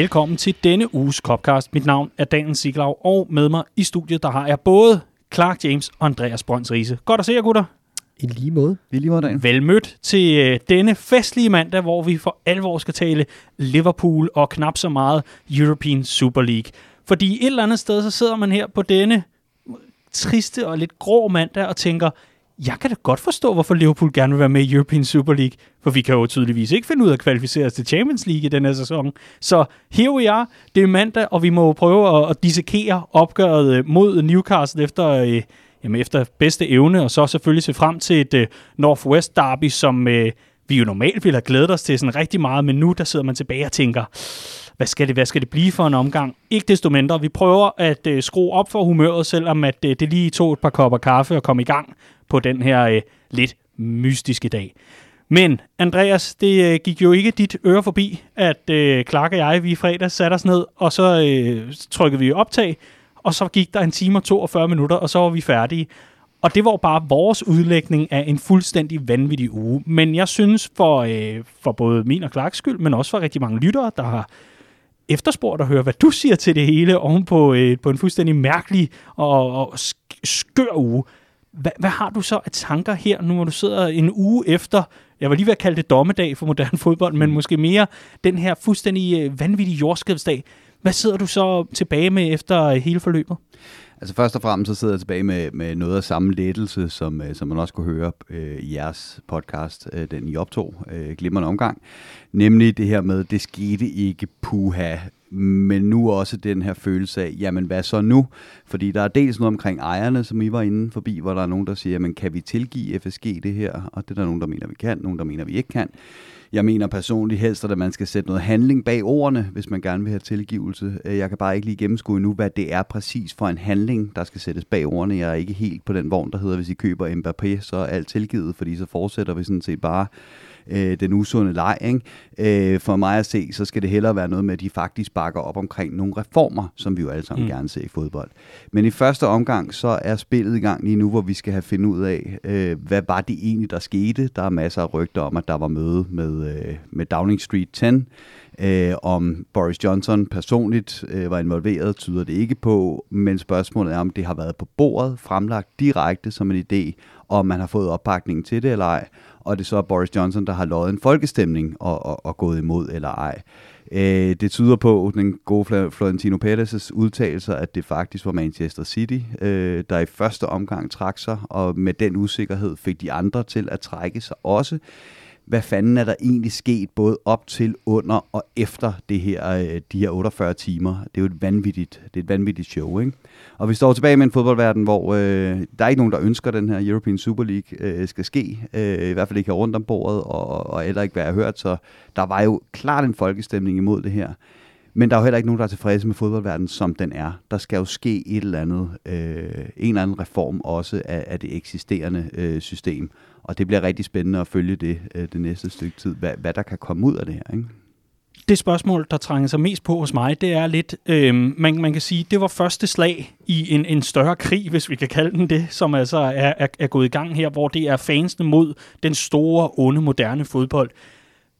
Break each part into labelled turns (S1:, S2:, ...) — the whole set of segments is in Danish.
S1: Velkommen til denne uges Copcast. Mit navn er Daniel Siglau, og med mig i studiet, der har jeg både Clark James og Andreas Brønds Riese. Godt at se jer, gutter.
S2: I lige måde.
S3: I lige måde, Daniel.
S1: Velmødt til øh, denne festlige mandag, hvor vi for alvor skal tale Liverpool og knap så meget European Super League. Fordi et eller andet sted, så sidder man her på denne triste og lidt grå mandag og tænker, jeg kan da godt forstå, hvorfor Liverpool gerne vil være med i European Super League, for vi kan jo tydeligvis ikke finde ud af at kvalificere os til Champions League i den her sæson. Så here we are, det er mandag, og vi må jo prøve at, at dissekere opgøret øh, mod Newcastle efter, øh, jamen efter bedste evne, og så selvfølgelig se frem til et øh, Northwest Derby, som øh, vi jo normalt ville have glædet os til sådan rigtig meget, men nu der sidder man tilbage og tænker, hvad skal det, hvad skal det blive for en omgang? Ikke desto mindre, vi prøver at øh, skrue op for humøret, selvom at øh, det lige tog et par kopper kaffe og komme i gang på den her øh, lidt mystiske dag. Men Andreas, det øh, gik jo ikke dit øre forbi, at øh, Clark og jeg, vi i fredag satte os ned, og så øh, trykkede vi optag, og så gik der en time og 42 minutter, og så var vi færdige. Og det var bare vores udlægning af en fuldstændig vanvittig uge. Men jeg synes for, øh, for både min og Clarks skyld, men også for rigtig mange lyttere, der har efterspurgt at høre, hvad du siger til det hele oven på, øh, på en fuldstændig mærkelig og, og skør uge. Hvad, hvad har du så af tanker her, nu hvor du sidder en uge efter, jeg var lige ved at kalde det dommedag for moderne fodbold, men måske mere den her fuldstændig øh, vanvittige jordskabsdag. Hvad sidder du så tilbage med efter hele forløbet?
S3: Altså først og fremmest så sidder jeg tilbage med, med noget af samme lettelse, som, øh, som man også kunne høre øh, i jeres podcast, øh, den I optog, øh, glimrende omgang. Nemlig det her med, det skete ikke puha, men nu også den her følelse af, jamen hvad så nu? Fordi der er dels noget omkring ejerne, som I var inde forbi, hvor der er nogen, der siger, jamen kan vi tilgive FSG det her? Og det er der nogen, der mener, vi kan, nogen, der mener, vi ikke kan. Jeg mener personligt helst, at man skal sætte noget handling bag ordene, hvis man gerne vil have tilgivelse. Øh, jeg kan bare ikke lige gennemskue endnu, hvad det er præcis for en handling, der skal sættes bag ordene. Jeg er ikke helt på den vogn, der hedder, hvis I køber Mbappé, så er alt tilgivet, fordi så fortsætter vi sådan set bare øh, den usunde leg. Ikke? Øh, for mig at se, så skal det hellere være noget med, at de faktisk bakker op omkring nogle reformer, som vi jo alle sammen mm. gerne ser i fodbold. Men i første omgang, så er spillet i gang lige nu, hvor vi skal have fundet ud af, øh, hvad var det egentlig, der skete. Der er masser af rygter om, at der var møde med, øh, med Downing Street 10, Øh, om Boris Johnson personligt øh, var involveret, tyder det ikke på, men spørgsmålet er, om det har været på bordet, fremlagt direkte som en idé, om man har fået opbakningen til det eller ej, og det så er Boris Johnson, der har lovet en folkestemning og, og, og gået imod eller ej. Øh, det tyder på den gode Florentino Perez' udtalelser, at det faktisk var Manchester City, øh, der i første omgang trak sig, og med den usikkerhed fik de andre til at trække sig også hvad fanden er der egentlig sket, både op til, under og efter det her, øh, de her 48 timer. Det er jo et vanvittigt, det er et vanvittigt show, ikke? Og vi står tilbage med en fodboldverden, hvor øh, der er ikke nogen, der ønsker, at den her European Super League øh, skal ske. Øh, I hvert fald ikke her rundt om bordet, og, og heller ikke, hvad jeg har hørt. Så der var jo klart en folkestemning imod det her. Men der er jo heller ikke nogen, der er tilfredse med fodboldverdenen, som den er. Der skal jo ske et eller andet, øh, en eller anden reform også af, af det eksisterende øh, system. Og det bliver rigtig spændende at følge det øh, det næste stykke tid, hvad, hvad der kan komme ud af det her. Ikke?
S1: Det spørgsmål, der trænger sig mest på hos mig, det er lidt, øh, man, man kan sige, det var første slag i en, en større krig, hvis vi kan kalde den det, som altså er, er, er gået i gang her, hvor det er fansene mod den store, onde, moderne fodbold.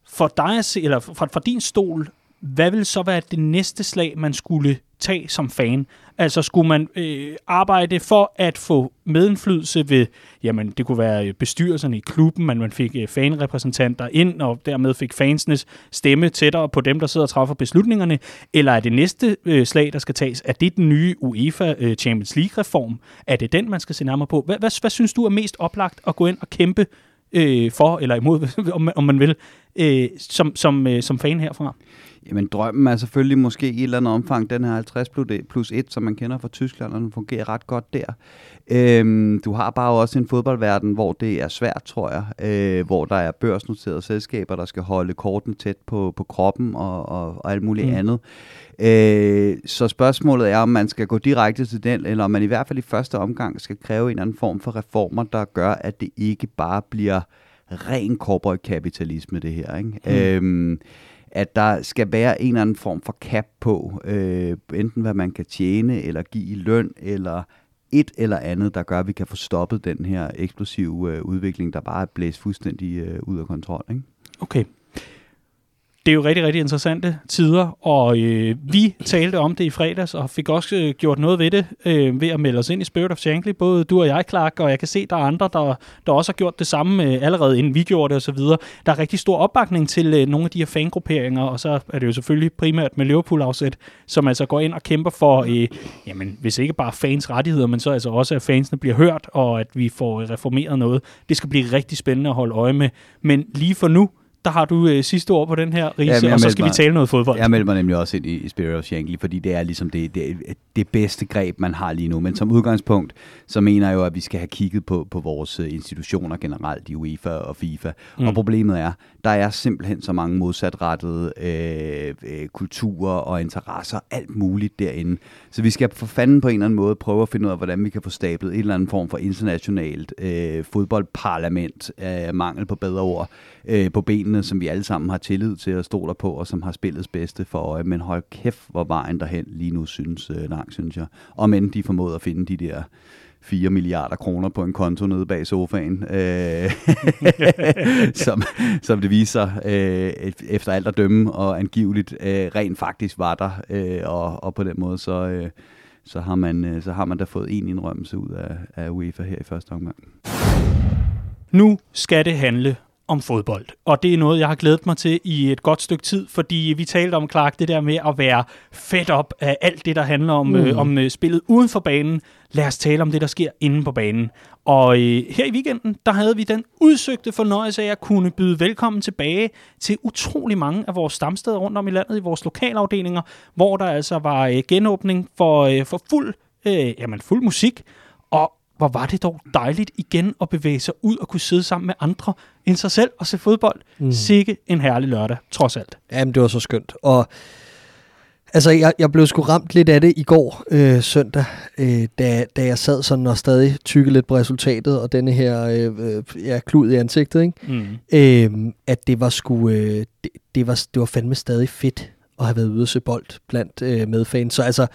S1: For dig, eller fra, fra din stol, hvad vil så være det næste slag, man skulle tage som fan? Altså skulle man øh, arbejde for at få medindflydelse ved, jamen det kunne være øh, bestyrelserne i klubben, man, man fik øh, fanrepræsentanter ind, og dermed fik fansenes stemme tættere på dem, der sidder og træffer beslutningerne, eller er det næste øh, slag, der skal tages, er det den nye UEFA øh, Champions League-reform? Er det den, man skal se nærmere på? Hvad, hvad, hvad synes du er mest oplagt at gå ind og kæmpe øh, for, eller imod, om, om man vil, øh, som, som, øh, som fan herfra?
S3: Jamen drømmen er selvfølgelig måske i et eller andet omfang den her 50 plus 1, som man kender fra Tyskland, og den fungerer ret godt der. Øhm, du har bare også en fodboldverden, hvor det er svært, tror jeg, øh, hvor der er børsnoterede selskaber, der skal holde korten tæt på, på kroppen og, og, og alt muligt mm. andet. Øh, så spørgsmålet er, om man skal gå direkte til den, eller om man i hvert fald i første omgang skal kræve en anden form for reformer, der gør, at det ikke bare bliver ren corporate kapitalisme, det her. Ikke? Mm. Øhm, at der skal være en eller anden form for cap på, øh, enten hvad man kan tjene, eller give i løn, eller et eller andet, der gør, at vi kan få stoppet den her eksplosive øh, udvikling, der bare er blæst fuldstændig øh, ud af kontrol. Ikke?
S1: Okay det er jo rigtig, rigtig interessante tider, og øh, vi talte om det i fredags, og fik også øh, gjort noget ved det, øh, ved at melde os ind i Spirit of Shankly. Både du og jeg, Clark, og jeg kan se, der er andre, der, der også har gjort det samme øh, allerede, inden vi gjorde det osv. Der er rigtig stor opbakning til øh, nogle af de her fangrupperinger, og så er det jo selvfølgelig primært med Liverpool-afsæt, som altså går ind og kæmper for, øh, jamen, hvis ikke bare fans rettigheder, men så altså også, at fansene bliver hørt, og at vi får øh, reformeret noget. Det skal blive rigtig spændende at holde øje med. Men lige for nu, der har du øh, sidste ord på den her, Riese, ja, og så skal mig, vi tale noget fodbold.
S3: Jeg melder mig nemlig også ind i, i Spirit of Shankly, fordi det er ligesom det, det, det bedste greb, man har lige nu. Men som udgangspunkt, så mener jeg jo, at vi skal have kigget på, på vores øh, institutioner generelt i UEFA og FIFA. Mm. Og problemet er, der er simpelthen så mange modsatrettede øh, øh, kulturer og interesser, alt muligt derinde. Så vi skal for fanden på en eller anden måde prøve at finde ud af, hvordan vi kan få stablet en eller anden form for internationalt øh, fodboldparlament, øh, mangel på bedre ord, øh, på benene, som vi alle sammen har tillid til og stoler på, og som har spillets bedste for øje. Men hold kæft, hvor vejen derhen lige nu synes øh, lang, synes jeg. Og men de formåede at finde de der 4 milliarder kroner på en konto nede bag sofaen, øh, som, som det viser øh, efter alt at dømme, og angiveligt øh, rent faktisk var der, øh, og, og på den måde så, øh, så, har man, øh, så har man da fået en indrømmelse ud af, af UEFA her i første omgang.
S1: Nu skal det handle om fodbold. Og det er noget, jeg har glædet mig til i et godt stykke tid, fordi vi talte om, Clark, det der med at være fedt op af alt det, der handler om, øh, mm. øh, om øh, spillet uden for banen. Lad os tale om det, der sker inde på banen. Og øh, her i weekenden, der havde vi den udsøgte fornøjelse af at kunne byde velkommen tilbage til utrolig mange af vores stamsteder rundt om i landet, i vores lokalafdelinger, hvor der altså var øh, genåbning for, øh, for fuld, øh, jamen, fuld musik, og hvor var det dog dejligt igen at bevæge sig ud og kunne sidde sammen med andre end sig selv og se fodbold. Mm. Sikke en herlig lørdag, trods alt.
S2: Jamen, det var så skønt. Og altså, jeg, jeg blev sgu ramt lidt af det i går øh, søndag, øh, da, da jeg sad sådan og stadig tykkede lidt på resultatet, og denne her øh, øh ja, klud i ansigtet, ikke? Mm. Øh, at det var sgu, øh, det, det, var, det var fandme stadig fedt at have været ude og se bold blandt øh, medfans. Så altså,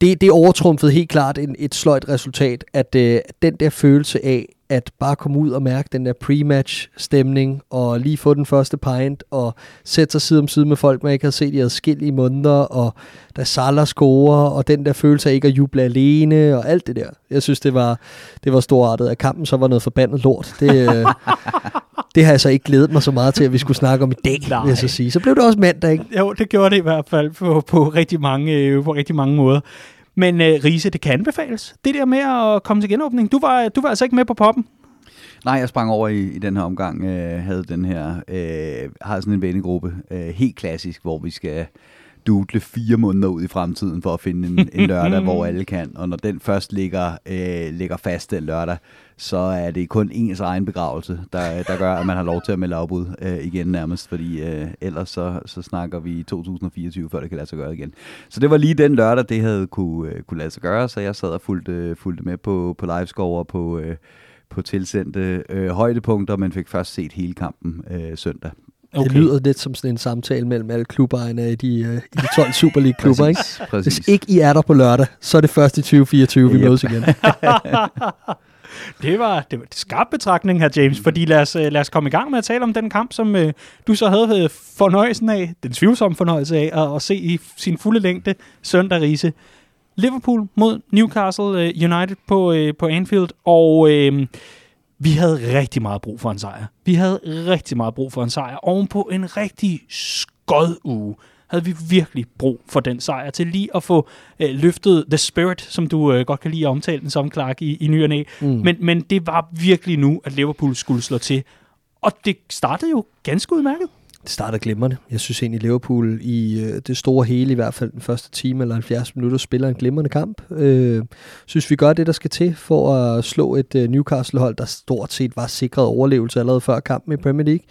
S2: det, det overtrumfede helt klart en, et sløjt resultat, at øh, den der følelse af at bare komme ud og mærke den der pre-match stemning, og lige få den første pint, og sætte sig side om side med folk, man ikke har set i adskillige måneder, og der Salah scorer, og den der følelse af ikke at juble alene, og alt det der. Jeg synes, det var, det var storartet. At kampen så var noget forbandet lort. Det, øh, det har jeg så ikke glædet mig så meget til, at vi skulle snakke om i dag, Nej. vil jeg så sige. Så blev det også mandag, ikke?
S1: Jo, det gjorde det i hvert fald på, på, rigtig, mange, øh, på rigtig mange måder. Men øh, Riese, det kan anbefales. Det der med at komme til genåbning. Du var, du var altså ikke med på poppen.
S3: Nej, jeg sprang over i, i den her omgang. Øh, havde den her, øh, har sådan en vennegruppe, øh, helt klassisk, hvor vi skal dudle fire måneder ud i fremtiden for at finde en, en lørdag, hvor alle kan. Og når den først ligger, øh, ligger fast den lørdag, så er det kun ens egen begravelse, der, der gør, at man har lov til at melde afbud øh, igen nærmest, fordi øh, ellers så, så snakker vi 2024, før det kan lade sig gøre igen. Så det var lige den lørdag, det havde kunne, øh, kunne lade sig gøre, så jeg sad og fulgte, fulgte med på, på livescore og på, øh, på tilsendte øh, højdepunkter, men fik først set hele kampen øh, søndag.
S2: Okay. Det lyder lidt som sådan en samtale mellem alle klubbejerne i de, uh, i de 12 Super League-klubber, ikke? Præcis. Hvis ikke I er der på lørdag, så er det først i 2024, vi yep. mødes igen.
S1: det var det var en skarp betragtning her, James, fordi lad os, øh, lad os komme i gang med at tale om den kamp, som uh, du så havde fornøjelsen af, den tvivlsomme fornøjelse af, at, at se i sin fulde længde søndag Riese. Liverpool mod Newcastle United på, uh, på Anfield, og uh, vi havde rigtig meget brug for en sejr. Vi havde rigtig meget brug for en sejr. Ovenpå en rigtig skød uge havde vi virkelig brug for den sejr til lige at få øh, løftet The Spirit, som du øh, godt kan lide at omtale den som, Clark, i, i ny og næ. Mm. Men, men det var virkelig nu, at Liverpool skulle slå til. Og det startede jo ganske udmærket.
S2: Det startede glimrende. Jeg synes egentlig, Liverpool i øh, det store hele, i hvert fald den første time eller 70 minutter, spiller en glimrende kamp. Øh, synes, vi gør det, der skal til for at slå et øh, Newcastle-hold, der stort set var sikret overlevelse allerede før kampen i Premier League.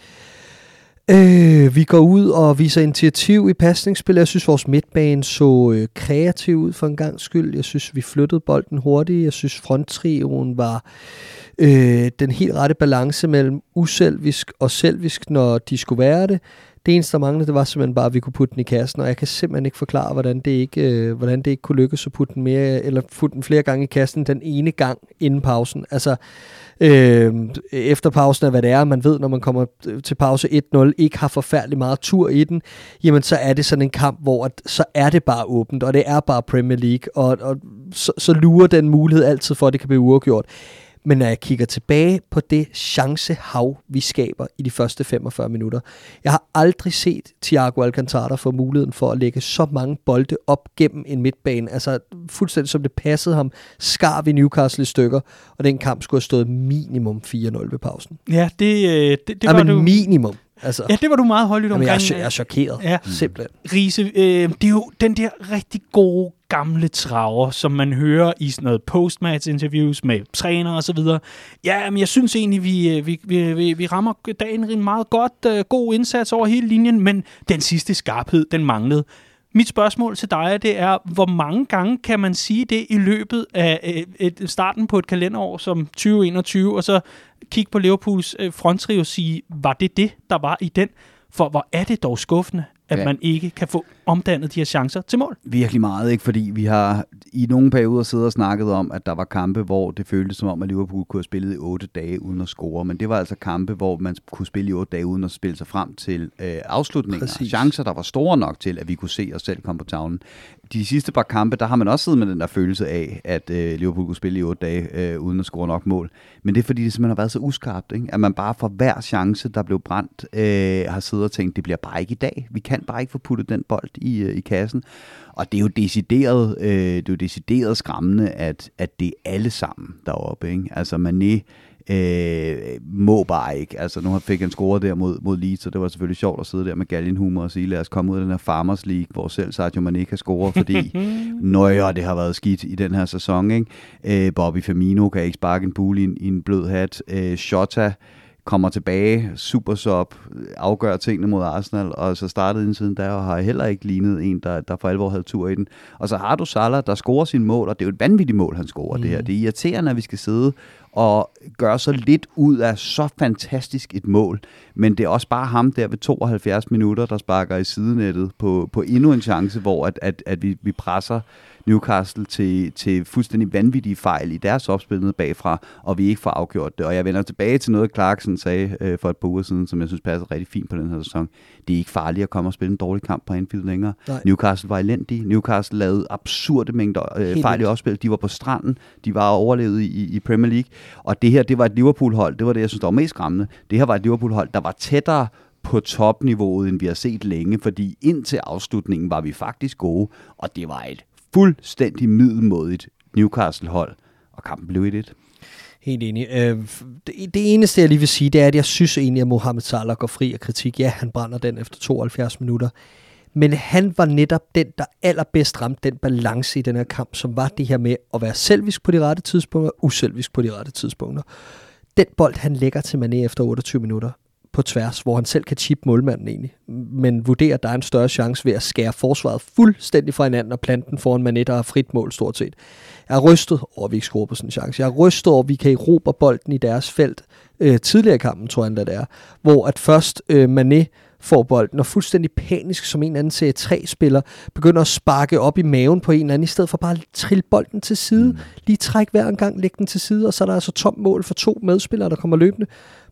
S2: Øh, vi går ud og viser initiativ i pasningsspil. Jeg synes, vores midtbane så øh, kreativ ud for en gang skyld. Jeg synes, vi flyttede bolden hurtigt. Jeg synes, fronttrioen var øh, den helt rette balance mellem uselvisk og selvisk, når de skulle være det. Det eneste, der manglede, det var simpelthen bare, at vi kunne putte den i kassen, og jeg kan simpelthen ikke forklare, hvordan det ikke, øh, hvordan det ikke kunne lykkes at putte den, mere, eller putte den flere gange i kassen den ene gang inden pausen. Altså, øh, efter pausen af, hvad det er, man ved, når man kommer øh, til pause 1-0, ikke har forfærdelig meget tur i den, jamen så er det sådan en kamp, hvor at, så er det bare åbent, og det er bare Premier League, og, og så, så lurer den mulighed altid for, at det kan blive uafgjort. Men når jeg kigger tilbage på det chancehav, vi skaber i de første 45 minutter, jeg har aldrig set Thiago Alcantara få muligheden for at lægge så mange bolde op gennem en midtbane. Altså fuldstændig som det passede ham, skar vi Newcastle i stykker, og den kamp skulle have stået minimum 4-0 ved pausen.
S1: Ja, det, øh, det, det var
S2: Jamen,
S1: du...
S2: minimum. Altså,
S1: Ja, det var du meget højlydt
S2: Jamen,
S1: omkring.
S2: jeg, er, jeg er chokeret,
S1: Ja.
S2: simpelthen.
S1: Riese, øh, det er jo den der rigtig gode gamle traver, som man hører i sådan noget postmatch-interviews med træner og så videre. Ja, men jeg synes egentlig, vi, øh, vi, vi, vi, rammer dagen en meget godt, øh, god indsats over hele linjen, men den sidste skarphed, den manglede. Mit spørgsmål til dig det er, hvor mange gange kan man sige det i løbet af et, et, starten på et kalenderår som 2021, og så kigge på Liverpools øh, fronttrio og sige, var det det, der var i den? For hvor er det dog skuffende, at
S3: Ja.
S1: man ikke kan få omdannet de her chancer til mål.
S3: Virkelig meget, ikke? Fordi vi har i nogle perioder siddet og snakket om, at der var kampe, hvor det føltes som om, at Liverpool kunne have spillet i otte dage uden at score. Men det var altså kampe, hvor man kunne spille i otte dage uden at spille sig frem til øh, afslutninger.
S2: Præcis.
S3: Chancer, der var store nok til, at vi kunne se os selv komme på tavlen. De sidste par kampe, der har man også siddet med den der følelse af, at øh, Liverpool kunne spille i otte dage øh, uden at score nok mål. Men det er fordi, det simpelthen har været så uskarpt, ikke? at man bare for hver chance, der blev brændt, øh, har siddet og tænkt, det bliver bare ikke i dag. Vi kan bare ikke få puttet den bold i, øh, i kassen. Og det er jo decideret, øh, det er jo decideret skræmmende, at, at det er alle sammen deroppe. Ikke? Altså Mané øh, må bare ikke. Altså nu fik han scoret der mod, mod Leeds, så det var selvfølgelig sjovt at sidde der med galgenhumor og sige, lad os komme ud af den her Farmers League, hvor selv Sadio Mané kan score, fordi nøjer, det har været skidt i den her sæson. Ikke? Øh, Bobby Firmino kan ikke sparke en pool i en, i en blød hat. Øh, Shota kommer tilbage, super sub, afgør tingene mod Arsenal, og så startede den siden der, og har heller ikke lignet en, der, der for alvor havde tur i den. Og så har du Salah, der scorer sin mål, og det er jo et vanvittigt mål, han scorer mm. det her. Det er irriterende, at vi skal sidde og gøre så lidt ud af så fantastisk et mål, men det er også bare ham der ved 72 minutter, der sparker i sidenettet på, på endnu en chance, hvor at, at, at vi, vi presser Newcastle til, til fuldstændig vanvittige fejl i deres opspil nede bagfra, og vi ikke får afgjort det. Og jeg vender tilbage til noget, Clarkson sagde øh, for et par uger siden, som jeg synes passer rigtig fint på den her sæson. Det er ikke farligt at komme og spille en dårlig kamp på Anfield længere.
S2: Nej.
S3: Newcastle var elendige. Newcastle lavede absurde mængder øh, fejl i opspil. De var på stranden. De var overlevet i, i Premier League. Og det her, det var et Liverpool-hold. Det var det, jeg synes, der var mest skræmmende. Det her var et Liverpool-hold, der var tættere på topniveauet, end vi har set længe, fordi indtil afslutningen var vi faktisk gode, og det var et fuldstændig middelmodigt Newcastle-hold, og kampen blev 1-1.
S2: Helt enig. Øh, det, det eneste, jeg lige vil sige, det er, at jeg synes egentlig, at Mohamed Salah går fri af kritik. Ja, han brænder den efter 72 minutter. Men han var netop den, der allerbedst ramte den balance i den her kamp, som var det her med at være selvisk på de rette tidspunkter, uselvisk på de rette tidspunkter. Den bold, han lægger til Mané efter 28 minutter på tværs, hvor han selv kan chip målmanden egentlig, men vurderer, at der er en større chance ved at skære forsvaret fuldstændig fra hinanden og plante den foran Mané, der har frit mål stort set. Jeg er rystet over, at vi ikke scorer på sådan en chance. Jeg er rystet over, at vi kan erobre bolden i deres felt øh, tidligere i kampen, tror jeg det er, hvor at først øh, Mané får bolden, og fuldstændig panisk som en eller anden serie 3-spiller, begynder at sparke op i maven på en eller anden, i stedet for bare at trille bolden til side, mm. lige træk hver en gang, lægge den til side, og så er der altså tom mål for to medspillere, der kommer løbende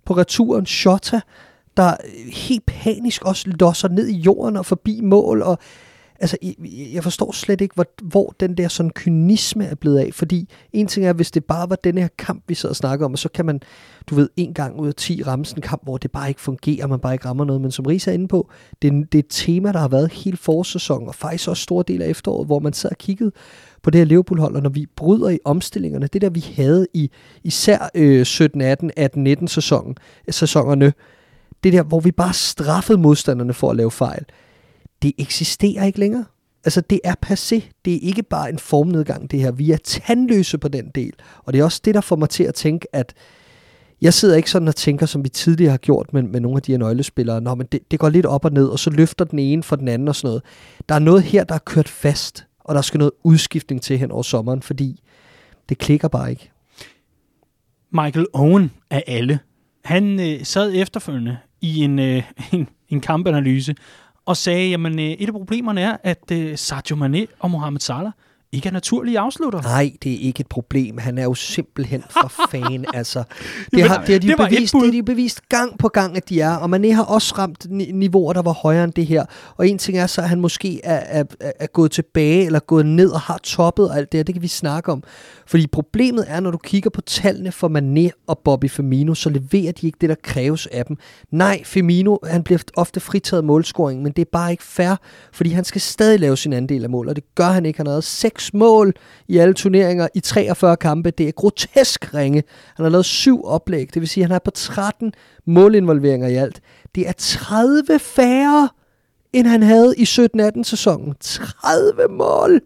S2: på returen. Shota, der helt panisk også losser ned i jorden og forbi mål, og altså, jeg- forstår slet ikke, hvor, hvor den der sådan kynisme er blevet af, fordi en ting er, hvis det bare var den her kamp, vi sad og snakkede om, og så kan man, du ved, en gang ud af 10 ramme sådan en kamp, hvor det bare ikke fungerer, man bare ikke rammer noget, men som Risa er inde på, det, det er et tema, der har været hele forårssæsonen, og faktisk også store del af efteråret, hvor man sad og kiggede på det her Liverpool-hold, og når vi bryder i omstillingerne, det der vi havde i især øh, 17, 18, 18, 19 sæsonen, sæsonerne, det der, hvor vi bare straffede modstanderne for at lave fejl, det eksisterer ikke længere. Altså, det er passé. Det er ikke bare en formnedgang, det her. Vi er tandløse på den del. Og det er også det, der får mig til at tænke, at jeg sidder ikke sådan og tænker, som vi tidligere har gjort med, med nogle af de her nøglespillere. Nå, men det, det går lidt op og ned, og så løfter den ene for den anden og sådan noget. Der er noget her, der er kørt fast, og der skal noget udskiftning til hen over sommeren, fordi det klikker bare ikke.
S1: Michael Owen af alle, han øh, sad efterfølgende i en, øh, en en kampanalyse, og sagde, jamen øh, et af problemerne er, at øh, Sadio Mane og Mohamed Salah ikke er naturlige afslutter.
S2: Nej, det er ikke et problem. Han er jo simpelthen for fan. altså, det,
S1: Jamen,
S2: har, det, har de
S1: det
S2: bevist, det har de bevist gang på gang, at de er. Og Mané har også ramt ni- niveauer, der var højere end det her. Og en ting er så, at han måske er, er, er, gået tilbage, eller gået ned og har toppet og alt det her. Det kan vi snakke om. Fordi problemet er, når du kigger på tallene for Mané og Bobby Firmino, så leverer de ikke det, der kræves af dem. Nej, Firmino, han bliver ofte fritaget målscoring, men det er bare ikke fair, fordi han skal stadig lave sin andel af mål, og det gør han ikke. Han har lavet seks mål i alle turneringer i 43 kampe. Det er grotesk ringe. Han har lavet syv oplæg, det vil sige, at han er på 13 målinvolveringer i alt. Det er 30 færre, end han havde i 17-18 sæsonen. 30 mål!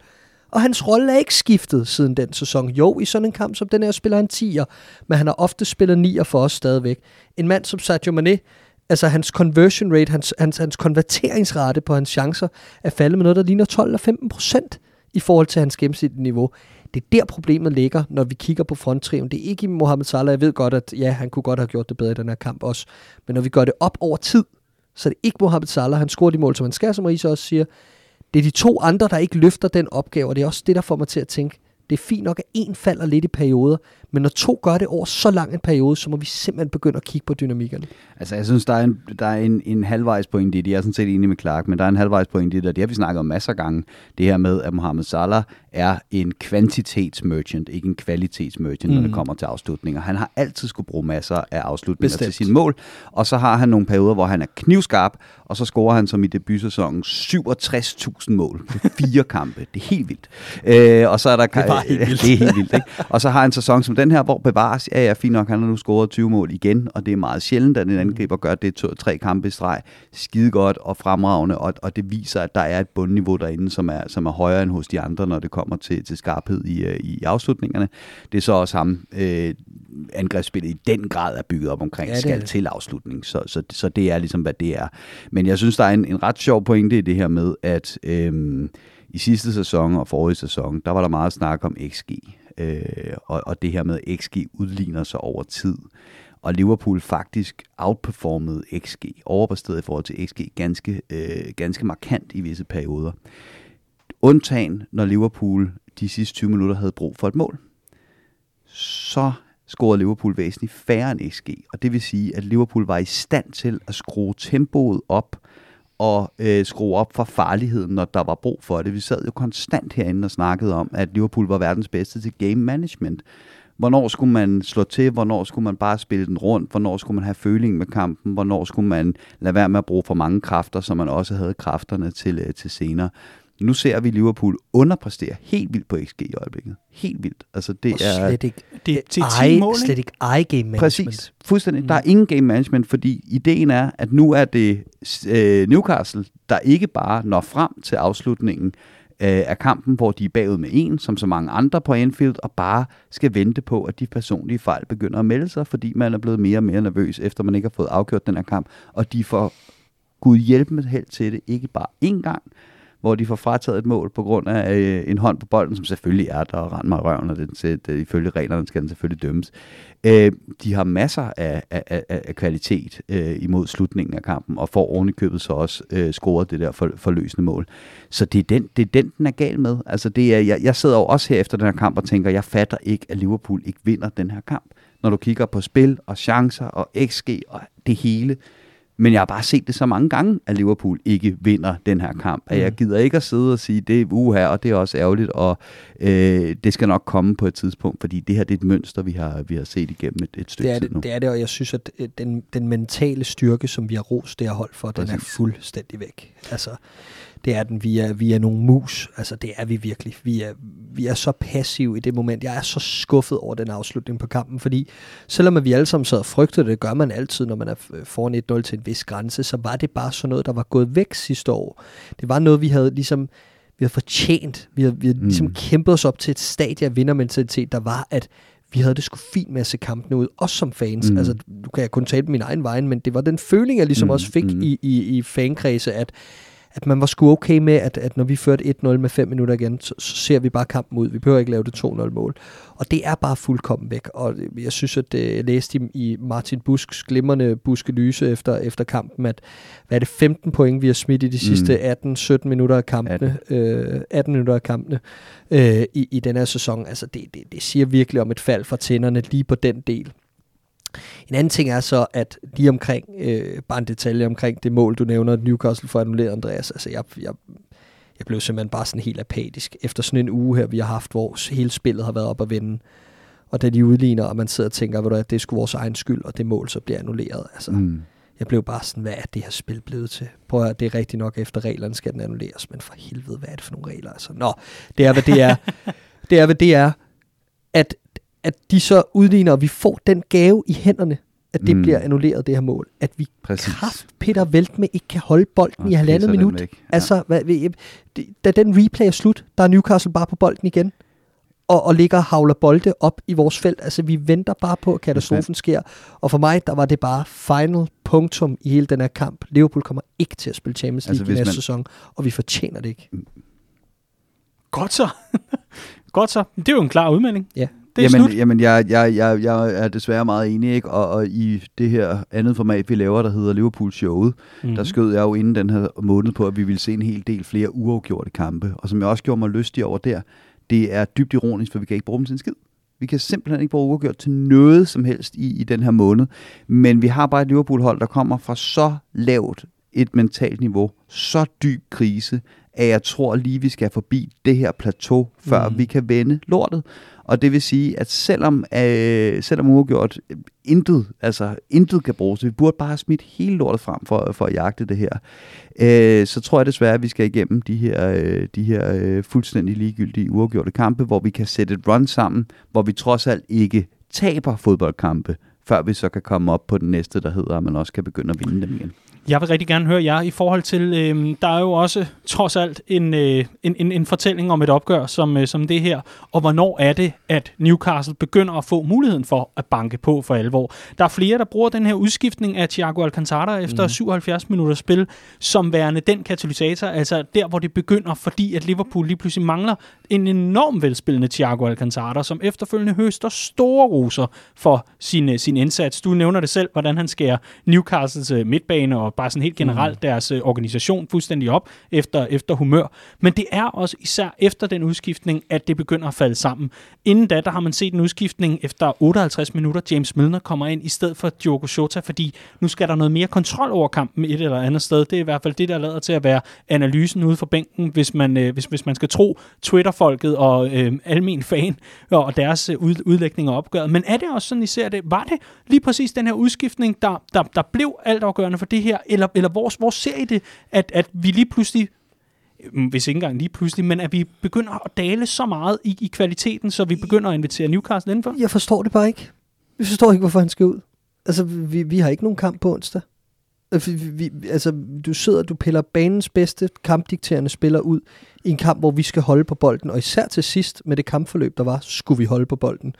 S2: Og hans rolle er ikke skiftet siden den sæson. Jo, i sådan en kamp som den her spiller han 10'er, men han har ofte spillet 9'er for os stadigvæk. En mand som Sadio Mane, altså hans conversion rate, hans, hans, hans konverteringsrate på hans chancer, er faldet med noget, der ligner 12 eller 15 procent i forhold til hans gennemsnitlige niveau. Det er der problemet ligger, når vi kigger på fronttriven. Det er ikke i Mohamed Salah. Jeg ved godt, at ja, han kunne godt have gjort det bedre i den her kamp også. Men når vi gør det op over tid, så er det ikke Mohamed Salah. Han scorer de mål, som han skal, som Riese også siger. Det er de to andre, der ikke løfter den opgave, og det er også det, der får mig til at tænke, det er fint nok, at en falder lidt i perioder, men når to gør det over så lang en periode, så må vi simpelthen begynde at kigge på dynamikkerne.
S3: Altså, jeg synes, der er en, der er en, en halvvejs point i det. Jeg er sådan set enig med Clark, men der er en halvvejs point i det, og det har vi snakket om masser af gange. Det her med, at Mohamed Salah er en kvantitetsmerchant, ikke en kvalitetsmerchant, mm. når det kommer til afslutninger. Han har altid skulle bruge masser af afslutninger
S2: Bestemt.
S3: til sine mål, og så har han nogle perioder, hvor han er knivskarp, og så scorer han som i debutsæsonen 67.000 mål på fire kampe. Det er helt vildt. Øh, og så er der
S2: Det var helt vildt.
S3: det er helt vildt, ikke? Og så har en sæson som den her, hvor bevares, ja, ja, fint nok, han har nu scoret 20 mål igen, og det er meget sjældent, at en angriber gør det to, tre kampe i streg, skide godt og fremragende, og, og det viser, at der er et bundniveau derinde, som er, som er højere end hos de andre, når det kommer til, til skarphed i, øh, i afslutningerne. Det er så også ham, øh, angrebsspillet i den grad er bygget op omkring,
S2: Ja,
S3: skal
S2: det.
S3: til afslutning, så, så, så det er ligesom, hvad det er. Men jeg synes, der er en, en ret sjov pointe i det her med, at øhm, i sidste sæson og forrige sæson, der var der meget snak om XG, øh, og, og det her med, at XG udligner sig over tid. Og Liverpool faktisk outperformede XG, overpræsterede i forhold til XG, ganske, øh, ganske markant i visse perioder. Undtagen, når Liverpool de sidste 20 minutter havde brug for et mål. Så scorede Liverpool væsentligt færre end XG, og det vil sige, at Liverpool var i stand til at skrue tempoet op og øh, skrue op for farligheden, når der var brug for det. Vi sad jo konstant herinde og snakkede om, at Liverpool var verdens bedste til game management. Hvornår skulle man slå til? Hvornår skulle man bare spille den rundt? Hvornår skulle man have føling med kampen? Hvornår skulle man lade være med at bruge for mange kræfter, så man også havde kræfterne til, øh, til senere? Nu ser vi Liverpool underpræstere helt vildt på XG i øjeblikket. Helt vildt. Altså det
S2: Og
S3: er
S2: slet ikke,
S1: Det er til 10
S2: ej,
S1: mål, ikke?
S2: slet ikke eye game management.
S3: Præcis. Fuldstændig. Mm. Der er ingen game management, fordi ideen er, at nu er det øh, Newcastle, der ikke bare når frem til afslutningen øh, af kampen, hvor de er bagud med en, som så mange andre på Anfield, og bare skal vente på, at de personlige fejl begynder at melde sig, fordi man er blevet mere og mere nervøs, efter man ikke har fået afgjort den her kamp, og de får Gud hjælpe med held til det, ikke bare én gang, hvor de får frataget et mål på grund af øh, en hånd på bolden, som selvfølgelig er der og render mig i røven, og den, det, det, øh, ifølge reglerne skal den selvfølgelig dømmes. Øh, de har masser af, af, af, af kvalitet øh, imod slutningen af kampen, og får oven i købet så også øh, scoret det der for, forløsende mål. Så det er, den, det er den, den er gal med. Altså det er, jeg, jeg sidder jo også her efter den her kamp og tænker, jeg fatter ikke, at Liverpool ikke vinder den her kamp. Når du kigger på spil og chancer og XG og det hele, men jeg har bare set det så mange gange, at Liverpool ikke vinder den her kamp. At jeg gider ikke at sidde og sige, det er uha, og det er også ærgerligt, og øh, det skal nok komme på et tidspunkt, fordi det her det er et mønster, vi har, vi har set igennem et, et stykke
S2: Det er
S3: tid nu.
S2: det, det er det, og jeg synes, at øh, den, den mentale styrke, som vi har rost det her hold for, den er
S3: Præcis.
S2: fuldstændig væk. Altså, det er den. Vi er, vi er nogle mus. Altså, det er vi virkelig. Vi er, vi er så passive i det moment. Jeg er så skuffet over den afslutning på kampen, fordi selvom at vi alle sammen sad og frygtede det, gør man altid, når man er f- foran 1-0 til en vis grænse, så var det bare sådan noget, der var gået væk sidste år. Det var noget, vi havde ligesom vi havde fortjent. Vi havde, vi havde mm. ligesom kæmpet os op til et stadie af vindermentalitet, der var, at vi havde det sgu fint med at se kampene ud, også som fans. Mm. Altså, nu kan jeg kun tale på min egen vej, men det var den føling, jeg ligesom
S3: Mm,
S2: også fik
S3: mm.
S2: i, i, i fankredse, at at man var sgu okay med, at, at når vi førte 1-0 med 5 minutter igen, så, så ser vi bare kampen ud. Vi behøver ikke lave det 2-0 mål. Og det er bare fuldkommen væk. Og jeg synes, at øh, jeg læste i, i Martin Busks glimrende buskelyse efter, efter kampen, at hvad er det, 15 point, vi har smidt i de sidste 18-17 minutter af kampene, 18, øh, 18 minutter af kampene øh, i, i den her sæson. Altså det, det, det siger virkelig om et fald for tænderne lige på den del. En anden ting er så, at lige omkring, øh, bare en detalje omkring det mål, du nævner, at Newcastle får annulleret, Andreas. Altså, jeg, jeg, jeg blev simpelthen bare sådan helt apatisk. Efter sådan en uge her, vi har haft, hvor hele spillet har været op at vinde, og da de udligner, og man sidder og tænker, at det er sgu vores egen skyld, og det mål så bliver annulleret. Altså, mm. Jeg blev bare sådan, hvad er det her spil blevet til? Prøv at det er rigtigt nok, efter reglerne skal den annulleres, men for helvede, hvad er det for nogle regler? Altså, nå, det er, hvad det er. det er, hvad det er, at at de så udligner, og vi får den gave i hænderne, at det mm. bliver annulleret, det her mål. At vi kraft Peter Velt med ikke kan holde bolden og i halvandet minut. Ja. Altså, hvad, da den replay er slut, der er Newcastle bare på bolden igen. Og, og ligger og havler bolde op i vores felt. Altså, vi venter bare på, at katastrofen sker. Og for mig, der var det bare final punktum i hele den her kamp. Liverpool kommer ikke til at spille Champions League altså, i næste man... sæson, og vi fortjener det ikke.
S1: Godt så. Godt så. Det er jo en klar udmelding.
S2: Ja
S1: det er
S3: jamen,
S1: slut.
S3: Jamen, jeg, jeg, jeg, jeg er desværre meget enig, ikke? Og, og i det her andet format, vi laver, der hedder Liverpool Showet, mm-hmm. der skød jeg jo inden den her måned på, at vi ville se en hel del flere uafgjorte kampe. Og som jeg også gjorde mig lystig over der, det er dybt ironisk, for vi kan ikke bruge dem til en skid. Vi kan simpelthen ikke bruge uafgjort til noget som helst i, i den her måned. Men vi har bare et Liverpool-hold, der kommer fra så lavt et mentalt niveau, så dyb krise, at jeg tror lige, vi skal forbi det her plateau, før mm. vi kan vende lortet. Og det vil sige, at selvom, øh, selvom uafgjort øh, intet, altså intet kan bruges, vi burde bare have smidt hele lortet frem for, for at jagte det her, øh, så tror jeg desværre, at vi skal igennem de her, øh, de her øh, fuldstændig ligegyldige uafgjorte kampe, hvor vi kan sætte et run sammen, hvor vi trods alt ikke taber fodboldkampe, før vi så kan komme op på den næste, der hedder, at man også kan begynde at vinde dem igen.
S1: Jeg vil rigtig gerne høre jer i forhold til, øh, der er jo også trods alt en, øh, en, en, en fortælling om et opgør som, øh, som det her, og hvornår er det, at Newcastle begynder at få muligheden for at banke på for alvor. Der er flere, der bruger den her udskiftning af Thiago Alcantara efter mm. 77 minutters spil som værende den katalysator, altså der, hvor det begynder, fordi at Liverpool lige pludselig mangler en enorm velspillende Thiago Alcantara, som efterfølgende høster store roser for sin, øh, sin indsats. Du nævner det selv, hvordan han skærer Newcastles øh, midtbane og bare sådan helt generelt mm. deres øh, organisation fuldstændig op efter, efter humør. Men det er også især efter den udskiftning, at det begynder at falde sammen. Inden da, der har man set en udskiftning efter 58 minutter. James Milner kommer ind i stedet for Diogo Jota, fordi nu skal der noget mere kontrol over kampen et eller andet sted. Det er i hvert fald det, der lader til at være analysen ude for bænken, hvis man, øh, hvis, hvis man skal tro Twitter-folket og øh, almen fan og deres øh, ud, udlægning af opgøret. Men er det også sådan, I ser det? Var det lige præcis den her udskiftning, der, der, der blev altafgørende for det her, eller, eller hvor, hvor ser I det, at, at vi lige pludselig mm, hvis ikke engang lige pludselig, men at vi begynder at dale så meget i, i kvaliteten, så vi begynder at invitere Newcastle indenfor?
S2: Jeg forstår det bare ikke. Jeg forstår ikke, hvorfor han skal ud. Altså, vi, vi har ikke nogen kamp på onsdag. Altså, vi, altså, du sidder, du piller banens bedste kampdikterende spiller ud i en kamp, hvor vi skal holde på bolden, og især til sidst med det kampforløb, der var, skulle vi holde på bolden.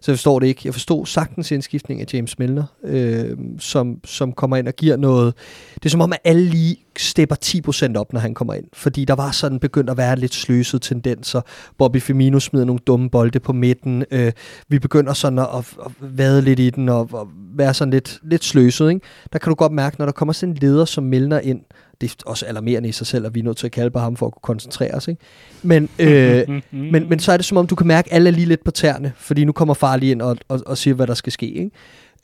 S2: Så jeg forstår det ikke. Jeg forstod sagtens indskiftning af James Milner, øh, som, som kommer ind og giver noget. Det er som om, at alle lige stepper 10% op, når han kommer ind. Fordi der var sådan begyndt at være lidt sløset tendenser. Bobby Firmino smider nogle dumme bolde på midten. Øh, vi begynder sådan at, at, at vade lidt i den og, og være sådan lidt, lidt sløset. Ikke? Der kan du godt mærke, når der kommer sådan en leder som Milner ind, det er også alarmerende i sig selv, at vi er nødt til at kalde på ham for at kunne koncentrere os. Ikke? Men, øh, men, men så er det som om, du kan mærke, at alle er lige lidt på tæerne, fordi nu kommer far lige ind og, og, og siger, hvad der skal ske. Ikke?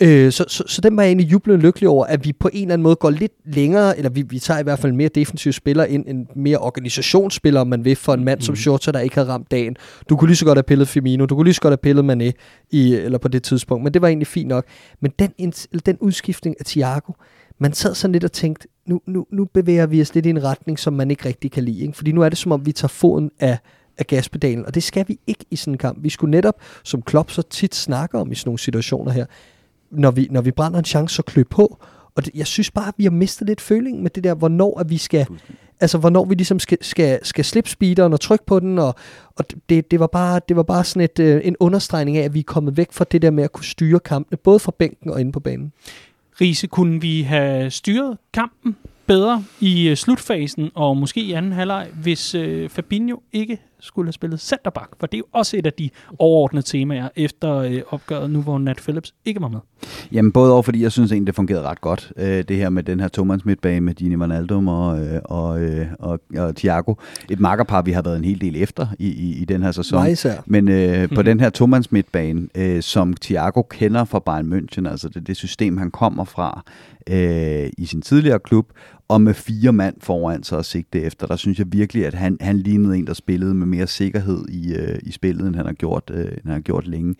S2: Øh, så, så, så den var jeg egentlig jublende lykkelig over, at vi på en eller anden måde går lidt længere, eller vi, vi tager i hvert fald mere defensive spillere ind, en mere organisationsspiller, om man vil, for en mand mm. som Shorter, der ikke havde ramt dagen. Du kunne lige så godt have pillet Firmino, du kunne lige så godt have pillet Mané i, eller på det tidspunkt, men det var egentlig fint nok. Men den, den udskiftning af Thiago, man sad sådan lidt og tænkte, nu, nu, nu bevæger vi os lidt i en retning, som man ikke rigtig kan lide. Ikke? Fordi nu er det som om, vi tager foden af, af gaspedalen, og det skal vi ikke i sådan en kamp. Vi skulle netop, som Klopp så tit snakker om i sådan nogle situationer her, når vi, når vi brænder en chance, så klø på. Og det, jeg synes bare, at vi har mistet lidt føling med det der, hvornår at vi skal, altså hvornår vi ligesom skal, skal, skal slippe speederen og trykke på den, og, og det, det, var bare, det var bare sådan et, øh, en understregning af, at vi er kommet væk fra det der med at kunne styre kampene, både fra bænken og inde på banen.
S1: Riese, kunne vi have styret kampen bedre i øh, slutfasen, og måske i anden halvleg, hvis øh, Fabinho ikke skulle have spillet centerback, for det er jo også et af de overordnede temaer efter øh, opgøret, nu hvor Nat Phillips ikke var med.
S3: Jamen både over, fordi jeg synes egentlig, det fungerede ret godt, øh, det her med den her Thomas midtbane med Gini Wijnaldum og, øh, og, øh, og, og Thiago. Et makkerpar, vi har været en hel del efter i, i, i den her sæson.
S2: Mig især.
S3: Men øh, på den her Thomas midtbane, øh, som Thiago kender fra Bayern München, altså det, det system, han kommer fra øh, i sin tidligere klub, og med fire mand foran sig og sigte efter, der synes jeg virkelig, at han, han lignede en, der spillede med mere sikkerhed i, øh, i spillet, end han har gjort, øh, end han har gjort længe.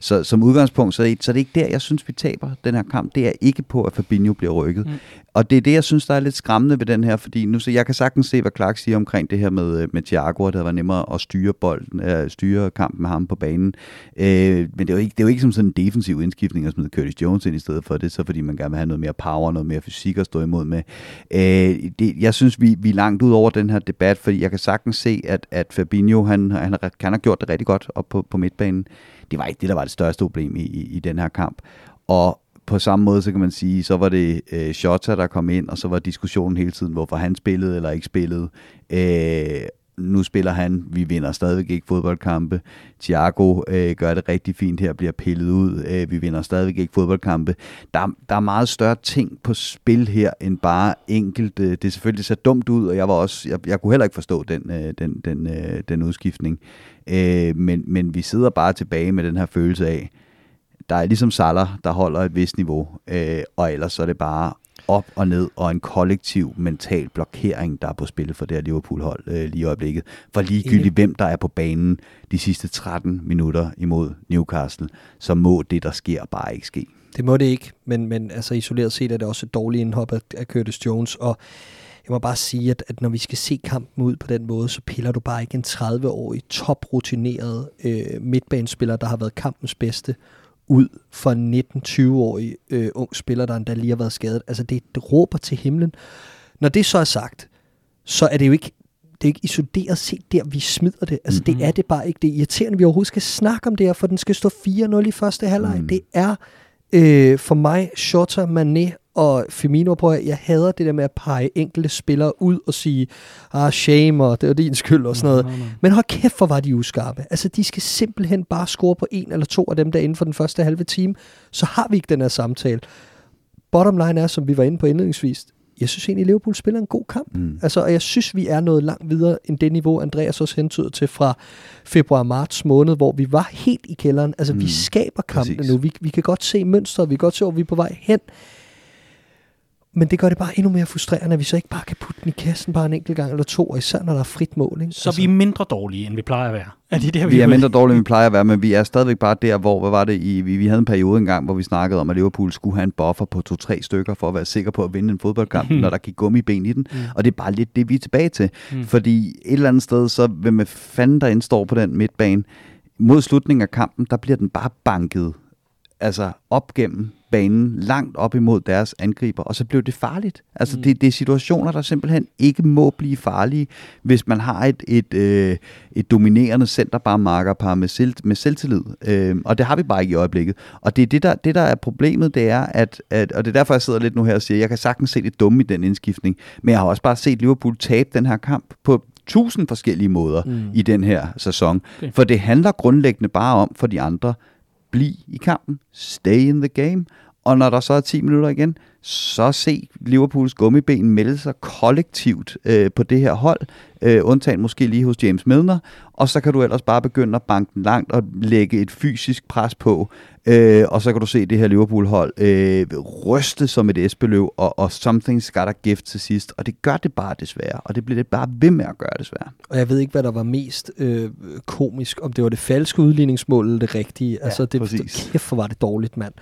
S3: Så som udgangspunkt, så er, det, så er det ikke der, jeg synes, vi taber den her kamp. Det er ikke på, at Fabinho bliver rykket. Mm. Og det er det, jeg synes, der er lidt skræmmende ved den her, fordi nu så jeg kan sagtens se, hvad Clark siger omkring det her med, øh, med Thiago, at det var nemmere at styre bolden, øh, styre kampen med ham på banen. Øh, men det er, jo ikke, det er jo ikke som sådan en defensiv indskiftning at smide Curtis Jones ind i stedet for det, så fordi man gerne vil have noget mere power, noget mere fysik at stå imod med. Øh, Øh, det, jeg synes, vi, vi er langt ud over den her debat, fordi jeg kan sagtens se, at, at Fabinho, han, han, han har gjort det rigtig godt op på, på midtbanen. Det var ikke det, der var det største problem i, i, i den her kamp. Og på samme måde, så kan man sige, så var det øh, Shota, der kom ind, og så var diskussionen hele tiden, hvorfor han spillede eller ikke spillede. Øh, nu spiller han, vi vinder stadigvæk ikke fodboldkampe. Thiago øh, gør det rigtig fint her, bliver pillet ud. Øh, vi vinder stadigvæk ikke fodboldkampe. Der, der er meget større ting på spil her, end bare enkelt. Øh, det er selvfølgelig så dumt ud, og jeg var også, jeg, jeg kunne heller ikke forstå den, øh, den, den, øh, den udskiftning. Øh, men, men vi sidder bare tilbage med den her følelse af, der er ligesom Salah, der holder et vist niveau, øh, og ellers så er det bare op og ned, og en kollektiv mental blokering, der er på spil for det her Liverpool-hold øh, lige i øjeblikket. For ligegyldigt hvem der er på banen de sidste 13 minutter imod Newcastle, så må det, der sker, bare ikke ske.
S2: Det må det ikke, men, men altså isoleret set er det også et dårligt indhop af, af Curtis Jones, og jeg må bare sige, at, at når vi skal se kampen ud på den måde, så piller du bare ikke en 30-årig, toprutineret øh, midtbanespiller, der har været kampens bedste, ud for en 19-20-årig øh, ung spiller, der endda lige har været skadet. Altså, det, det råber til himlen. Når det så er sagt, så er det jo ikke det er ikke isoleret set der, vi smider det. Altså, mm-hmm. det er det bare ikke. Det er irriterende, at vi overhovedet skal snakke om det her, for den skal stå 4-0 i første halvleg. Mm. Det er øh, for mig, Shota, Mané og Firmino, på jeg hader det der med at pege enkelte spillere ud og sige, ah, shame, og det var din skyld og sådan noget. Mm, mm, mm. Men hold kæft, hvor var de uskarpe. Altså, de skal simpelthen bare score på en eller to af dem der inden for den første halve time. Så har vi ikke den her samtale. Bottom line er, som vi var inde på indledningsvis, jeg synes egentlig, Liverpool spiller en god kamp. Mm. Altså, og jeg synes, vi er noget langt videre end det niveau, Andreas også hentyder til fra februar-marts måned, hvor vi var helt i kælderen. Altså, mm. vi skaber kampene nu. Vi, vi kan godt se mønstret, vi kan godt se, hvor vi er på vej hen. Men det gør det bare endnu mere frustrerende, at vi så ikke bare kan putte den i kassen bare en enkelt gang eller to, og især når der er frit mål. Ikke?
S1: Så altså. vi er mindre dårlige, end vi plejer at være.
S3: Er det der, vi, vi er mindre dårlige, end vi plejer at være, men vi er stadigvæk bare der, hvor, hvad var det, i, vi, vi havde en periode engang, hvor vi snakkede om, at Liverpool skulle have en buffer på to-tre stykker, for at være sikker på at vinde en fodboldkamp, mm. når der gik gummiben i den. Mm. Og det er bare lidt det, vi er tilbage til. Mm. Fordi et eller andet sted, så hvem fanden der indstår på den midtbane, mod slutningen af kampen, der bliver den bare banket altså op gennem banen, langt op imod deres angriber, og så blev det farligt. Altså mm. det, det er situationer, der simpelthen ikke må blive farlige, hvis man har et, et, øh, et dominerende centerbarmarkerpar med, selv, med selvtillid. Øh, og det har vi bare ikke i øjeblikket. Og det er det, der, det, der er problemet, det er, at, at, og det er derfor, jeg sidder lidt nu her og siger, jeg kan sagtens se det dumme i den indskiftning, men jeg har også bare set Liverpool tabe den her kamp på tusind forskellige måder mm. i den her sæson. Okay. For det handler grundlæggende bare om for de andre, bliv i kampen, stay in the game, og når der så er 10 minutter igen, så se Liverpools gummiben melde sig kollektivt øh, på det her hold, øh, undtagen måske lige hos James Milner, og så kan du ellers bare begynde at banke den langt og lægge et fysisk pres på, øh, og så kan du se det her Liverpool-hold øh, ryste som et esbeløv, og, og something's got a gift til sidst, og det gør det bare desværre, og det bliver det bare ved med at gøre desværre.
S2: Og jeg ved ikke, hvad der var mest øh, komisk, om det var det falske udligningsmål eller det rigtige. Ja, altså, det, præcis. kæft, hvor var det dårligt, mand.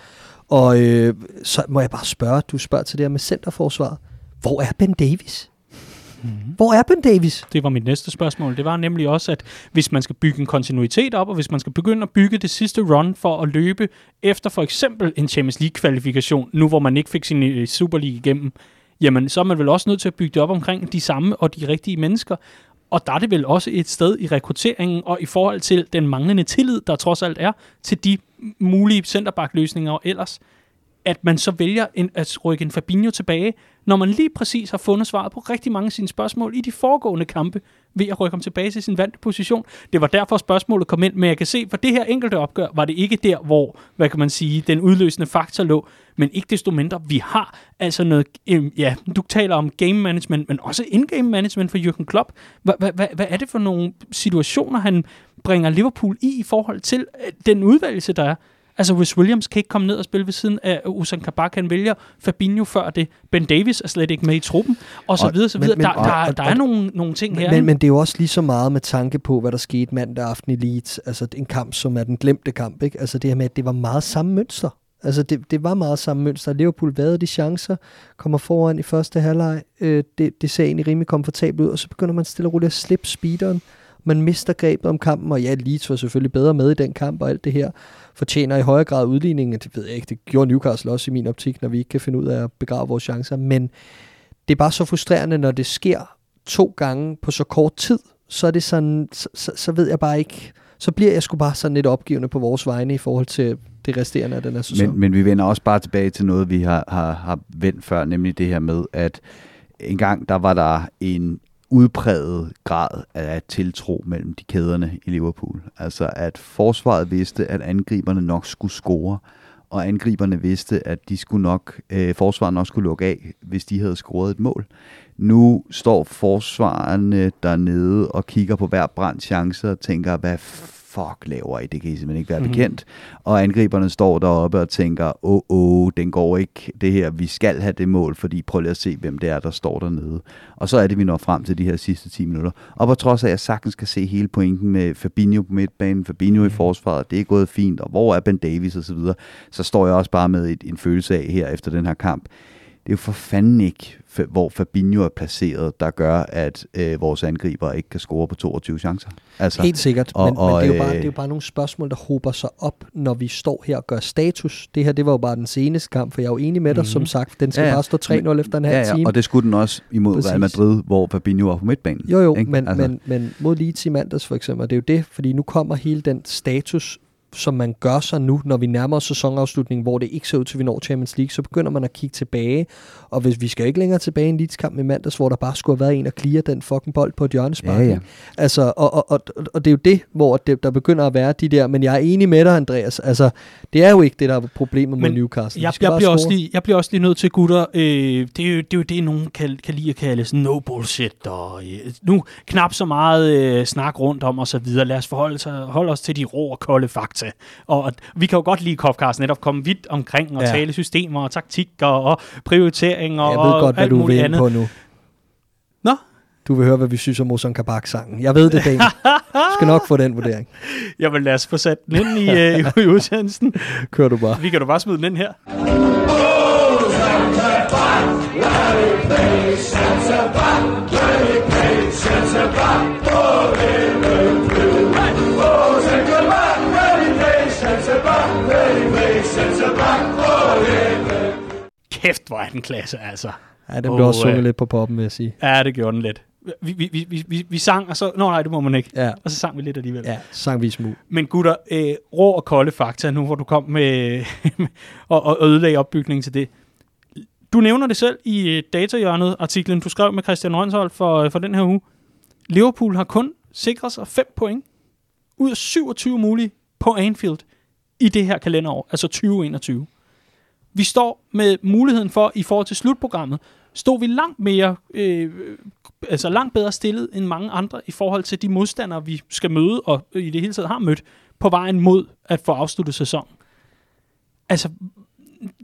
S2: Og øh, så må jeg bare spørge, du spørger til det her med centerforsvaret. Hvor er Ben Davis? Mm-hmm. Hvor er Ben Davis?
S1: Det var mit næste spørgsmål. Det var nemlig også, at hvis man skal bygge en kontinuitet op, og hvis man skal begynde at bygge det sidste run for at løbe efter for eksempel en Champions League-kvalifikation, nu hvor man ikke fik sin øh, Super League igennem, jamen så er man vel også nødt til at bygge det op omkring de samme og de rigtige mennesker. Og der er det vel også et sted i rekrutteringen og i forhold til den manglende tillid, der trods alt er til de mulige centerbakløsninger og ellers, at man så vælger en, at rykke en Fabinho tilbage, når man lige præcis har fundet svaret på rigtig mange af sine spørgsmål i de foregående kampe, ved at rykke ham tilbage til sin vante position. Det var derfor spørgsmålet kom ind, men jeg kan se, for det her enkelte opgør, var det ikke der, hvor, hvad kan man sige, den udløsende faktor lå, men ikke desto mindre, vi har altså noget, øh, ja, du taler om game management, men også in-game management for Jürgen Klopp. Hvad hvad er det for nogle situationer, han bringer Liverpool i i forhold til øh, den udvalgelse, der er? Altså, Rhys Williams kan ikke komme ned og spille ved siden af Usain Kabak. Han vælger Fabinho før det. Ben Davis er slet ikke med i truppen. Og så videre, så videre. Men, der, men, der, og, der er og, nogle, nogle ting
S2: men,
S1: her.
S2: Men, men det er jo også lige så meget med tanke på, hvad der skete mandag aften i Leeds. Altså, en kamp, som er den glemte kamp. Ikke? Altså, det her med, at det var meget samme mønster. Altså, det, det var meget samme mønster. Liverpool havde de chancer, kommer foran i første halvleg. Øh, det, det ser egentlig rimelig komfortabelt ud, og så begynder man stille og roligt at slippe speederen. Man mister grebet om kampen, og ja, Leeds var selvfølgelig bedre med i den kamp og alt det her. Fortjener i højere grad udligningen, det ved jeg ikke, det gjorde Newcastle også i min optik, når vi ikke kan finde ud af at begrave vores chancer, men det er bare så frustrerende, når det sker to gange på så kort tid, så er det sådan, så, så, så ved jeg bare ikke, så bliver jeg sgu bare sådan lidt opgivende på vores vegne i forhold til det resterende af den her sæson.
S3: Men, men vi vender også bare tilbage til noget, vi har, har, har vendt før, nemlig det her med, at engang der var der en udpræget grad af tiltro mellem de kæderne i Liverpool. Altså at forsvaret vidste, at angriberne nok skulle score, og angriberne vidste, at de skulle nok, øh, forsvaret nok skulle lukke af, hvis de havde scoret et mål. Nu står forsvarerne dernede og kigger på hver brændt chance og tænker, hvad fuck laver I? Det kan I simpelthen ikke være mm-hmm. bekendt. Og angriberne står deroppe og tænker, åh, oh, oh, den går ikke, det her, vi skal have det mål, fordi prøv lige at se, hvem det er, der står dernede. Og så er det, vi når frem til de her sidste 10 minutter. Og på trods af, at jeg sagtens kan se hele pointen med Fabinho på midtbanen, Fabinho mm. i mhm. forsvaret, det er gået fint, og hvor er Ben Davis og så videre, så står jeg også bare med et, en følelse af her efter den her kamp. Det er jo for fanden ikke hvor Fabinho er placeret, der gør, at øh, vores angriber ikke kan score på 22 chancer.
S2: Altså, Helt sikkert, og, men, og, men det, er jo bare, det er jo bare nogle spørgsmål, der hober sig op, når vi står her og gør status. Det her, det var jo bare den seneste kamp, for jeg er jo enig med dig, mm-hmm. som sagt. Den skal ja, ja. bare stå 3-0 efter en halv ja, ja. time.
S3: og det skulle den også imod Præcis. Real Madrid, hvor Fabinho var på midtbanen.
S2: Jo, jo, men, altså. men, men mod Leeds i mandags for eksempel, det er jo det, fordi nu kommer hele den status som man gør sig nu, når vi nærmer os sæsonafslutningen, hvor det ikke ser ud til, at vi når Champions League, så begynder man at kigge tilbage. Og hvis vi skal ikke længere tilbage i en Leeds-kamp i mandags, hvor der bare skulle have været en at clear den fucking bold på et hjørnespark. Ja, ja. Altså, og, og, og, og, det er jo det, hvor det, der begynder at være de der, men jeg er enig med dig, Andreas. Altså, det er jo ikke det, der er problemet med Newcastle.
S1: Jeg, jeg, bliver også lige, jeg bliver også lige nødt til, gutter, øh, det, er jo, det er jo det, nogen kan, kan lide at kalde sådan no bullshit, og øh, nu knap så meget øh, snak rundt om og så videre. Lad os forholde sig, holde os til de rå og kolde fakta. Og vi kan jo godt lide Kofkars netop komme vidt omkring og ja. tale systemer og taktikker og prioriteringer og
S2: Jeg ved godt, hvad du vil
S1: andet.
S2: på nu.
S1: Nå?
S2: Du vil høre, hvad vi synes om Ozan Kabak-sangen. Jeg ved det, Dan. Du skal nok få den vurdering.
S1: Jamen lad os få sat den ind i, uh, i udsendelsen.
S2: Kør du bare.
S1: Vi kan du bare smide den ind her. Kæft, hvor er den klasse, altså.
S2: Ja, den blev oh, også sunget øh, lidt på poppen, vil jeg sige.
S1: Ja, det gjorde den lidt. Vi, vi, vi, vi, vi sang, og så... Nå nej, det må man ikke. Ja. Og så sang vi lidt alligevel.
S2: Ja, sang vi smug.
S1: Men gutter, øh, rå og kolde fakta nu, hvor du kom med og, og ødelagde opbygningen til det. Du nævner det selv i øh, datahjørnet, artiklen, du skrev med Christian Rønshold for, øh, for den her uge. Liverpool har kun sikret sig 5 point ud af 27 mulige på Anfield i det her kalenderår, altså 2021. Vi står med muligheden for, i forhold til slutprogrammet, stod vi langt mere, øh, altså langt bedre stillet end mange andre i forhold til de modstandere, vi skal møde, og i det hele taget har mødt, på vejen mod at få afsluttet sæsonen. Altså,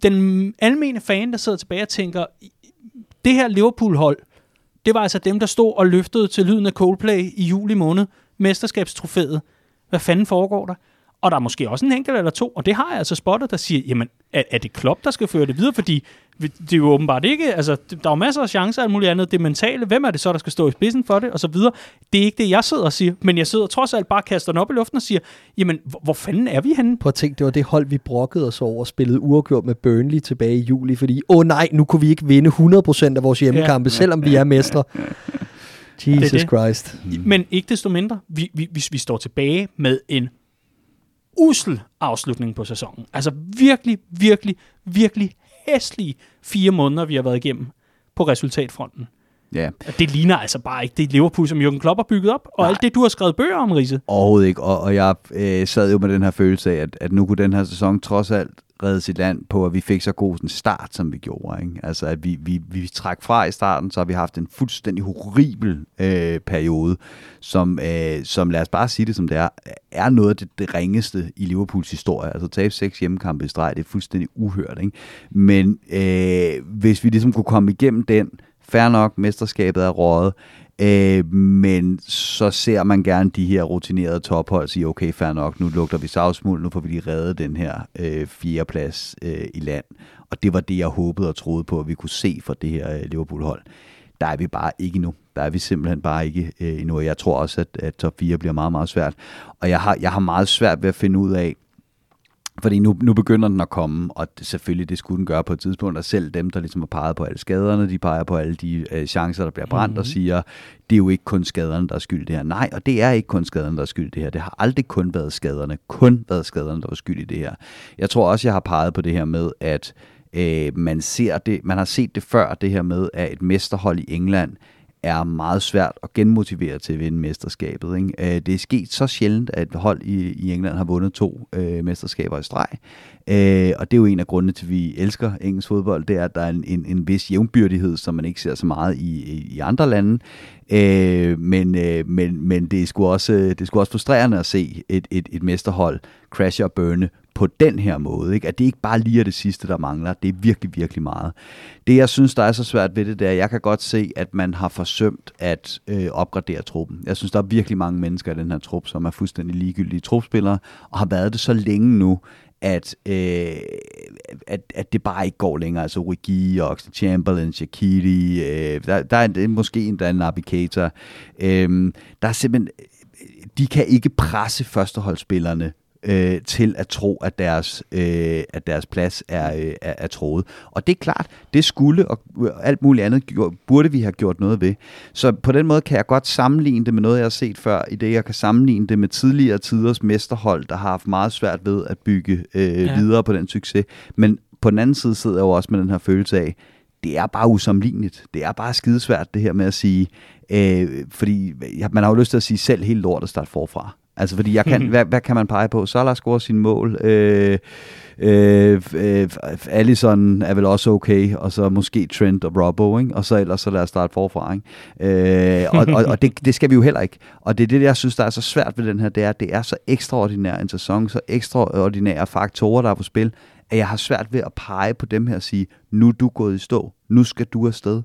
S1: den almene fan, der sidder tilbage og tænker, det her Liverpool-hold, det var altså dem, der stod og løftede til lyden af Coldplay i juli måned, mesterskabstrofæet. Hvad fanden foregår der? Og der er måske også en enkelt eller to, og det har jeg altså spottet, der siger, jamen, er, er det Klopp, der skal føre det videre? Fordi det er jo åbenbart ikke, altså, der er jo masser af chancer og alt muligt andet. Det mentale, hvem er det så, der skal stå i spidsen for det, og så videre. Det er ikke det, jeg sidder og siger, men jeg sidder trods alt bare og kaster den op i luften og siger, jamen, hvor, hvor fanden er vi henne?
S2: Prøv at tænke, det var det hold, vi brokkede os over og spillede uafgjort med Burnley tilbage i juli, fordi, åh oh, nej, nu kunne vi ikke vinde 100% af vores hjemmekampe, ja. selvom vi er mestre. Jesus det det. Christ.
S1: Men ikke desto mindre, vi, vi, hvis vi står tilbage med en usel afslutning på sæsonen. Altså virkelig, virkelig, virkelig hæslige fire måneder, vi har været igennem på resultatfronten.
S3: Ja.
S1: Det ligner altså bare ikke det Liverpool, som Jürgen Klopp har bygget op, og
S3: Nej.
S1: alt det, du har skrevet bøger om, Riese.
S3: Overhovedet ikke, og, og jeg øh, sad jo med den her følelse af, at, at nu kunne den her sæson trods alt redde sit land på, at vi fik så god en start, som vi gjorde. Ikke? Altså, at vi, vi, vi træk fra i starten, så har vi haft en fuldstændig horribel øh, periode, som, øh, som, lad os bare sige det som det er, er noget af det, det ringeste i Liverpools historie. Altså, tabe seks hjemmekampe i streg, det er fuldstændig uhørt. Ikke? Men øh, hvis vi ligesom kunne komme igennem den, fair nok, mesterskabet er rådet, Øh, men så ser man gerne de her rutinerede tophold sige, okay, fair nok, nu lugter vi savsmuld, nu får vi lige reddet den her øh, fjerdeplads øh, i land. Og det var det, jeg håbede og troede på, at vi kunne se fra det her øh, Liverpool-hold. Der er vi bare ikke nu. Der er vi simpelthen bare ikke øh, endnu. Jeg tror også, at, at top 4 bliver meget, meget svært. Og jeg har, jeg har meget svært ved at finde ud af, fordi nu, nu begynder den at komme, og det, selvfølgelig det skulle den gøre på et tidspunkt, og selv dem, der ligesom har peget på alle skaderne, de peger på alle de øh, chancer, der bliver brændt, mm-hmm. og siger, det er jo ikke kun skaderne, der er skyld det her. Nej, og det er ikke kun skaderne, der er skyld det her. Det har aldrig kun været skaderne, kun været skaderne, der var skyld i det her. Jeg tror også, jeg har peget på det her med, at øh, man, ser det, man har set det før, det her med, at et mesterhold i England er meget svært at genmotivere til at vinde mesterskabet. Ikke? Øh, det er sket så sjældent, at hold i, i England har vundet to øh, mesterskaber i streg. Øh, og det er jo en af grundene til, at vi elsker engelsk fodbold, det er, at der er en, en, en vis jævnbyrdighed, som man ikke ser så meget i, i, i andre lande. Øh, men, øh, men, men det er sgu også, det er sgu også frustrerende at se et, et, et mesterhold crashe og burne på den her måde. Ikke? At det ikke bare lige er det sidste, der mangler. Det er virkelig, virkelig meget. Det, jeg synes, der er så svært ved det, det er, at jeg kan godt se, at man har forsømt at øh, opgradere truppen. Jeg synes, der er virkelig mange mennesker i den her trup, som er fuldstændig ligegyldige trupspillere, og har været det så længe nu, at, øh, at, at det bare ikke går længere. Altså Origi, Oxlade Chamberlain, Shaqiri, øh, der, der er en, måske en, der er en navigator. Øh, der er simpelthen, de kan ikke presse førsteholdsspillerne øh, til at tro, at deres, øh, at deres plads er, øh, er, er troet. Og det er klart, det skulle og alt muligt andet burde vi have gjort noget ved. Så på den måde kan jeg godt sammenligne det med noget, jeg har set før, i det jeg kan sammenligne det med tidligere tiders mesterhold, der har haft meget svært ved at bygge øh, ja. videre på den succes. Men på den anden side sidder jeg jo også med den her følelse af, det er bare usammenligneligt. Det er bare skidesvært det her med at sige, øh, fordi man har jo lyst til at sige selv helt lort at starte forfra. Altså, fordi jeg kan, hvad, hvad kan man pege på? Salah scorer sin mål. Øh, øh, øh, Allison er vel også okay, og så måske Trent og Robbo, ikke? og så ellers så lad os starte forfra. Ikke? Øh, og og, og det, det skal vi jo heller ikke. Og det er det, jeg synes, der er så svært ved den her, det er, at det er så ekstraordinær en sæson, så ekstraordinære faktorer, der er på spil, at jeg har svært ved at pege på dem her og sige, nu er du gået i stå, nu skal du afsted.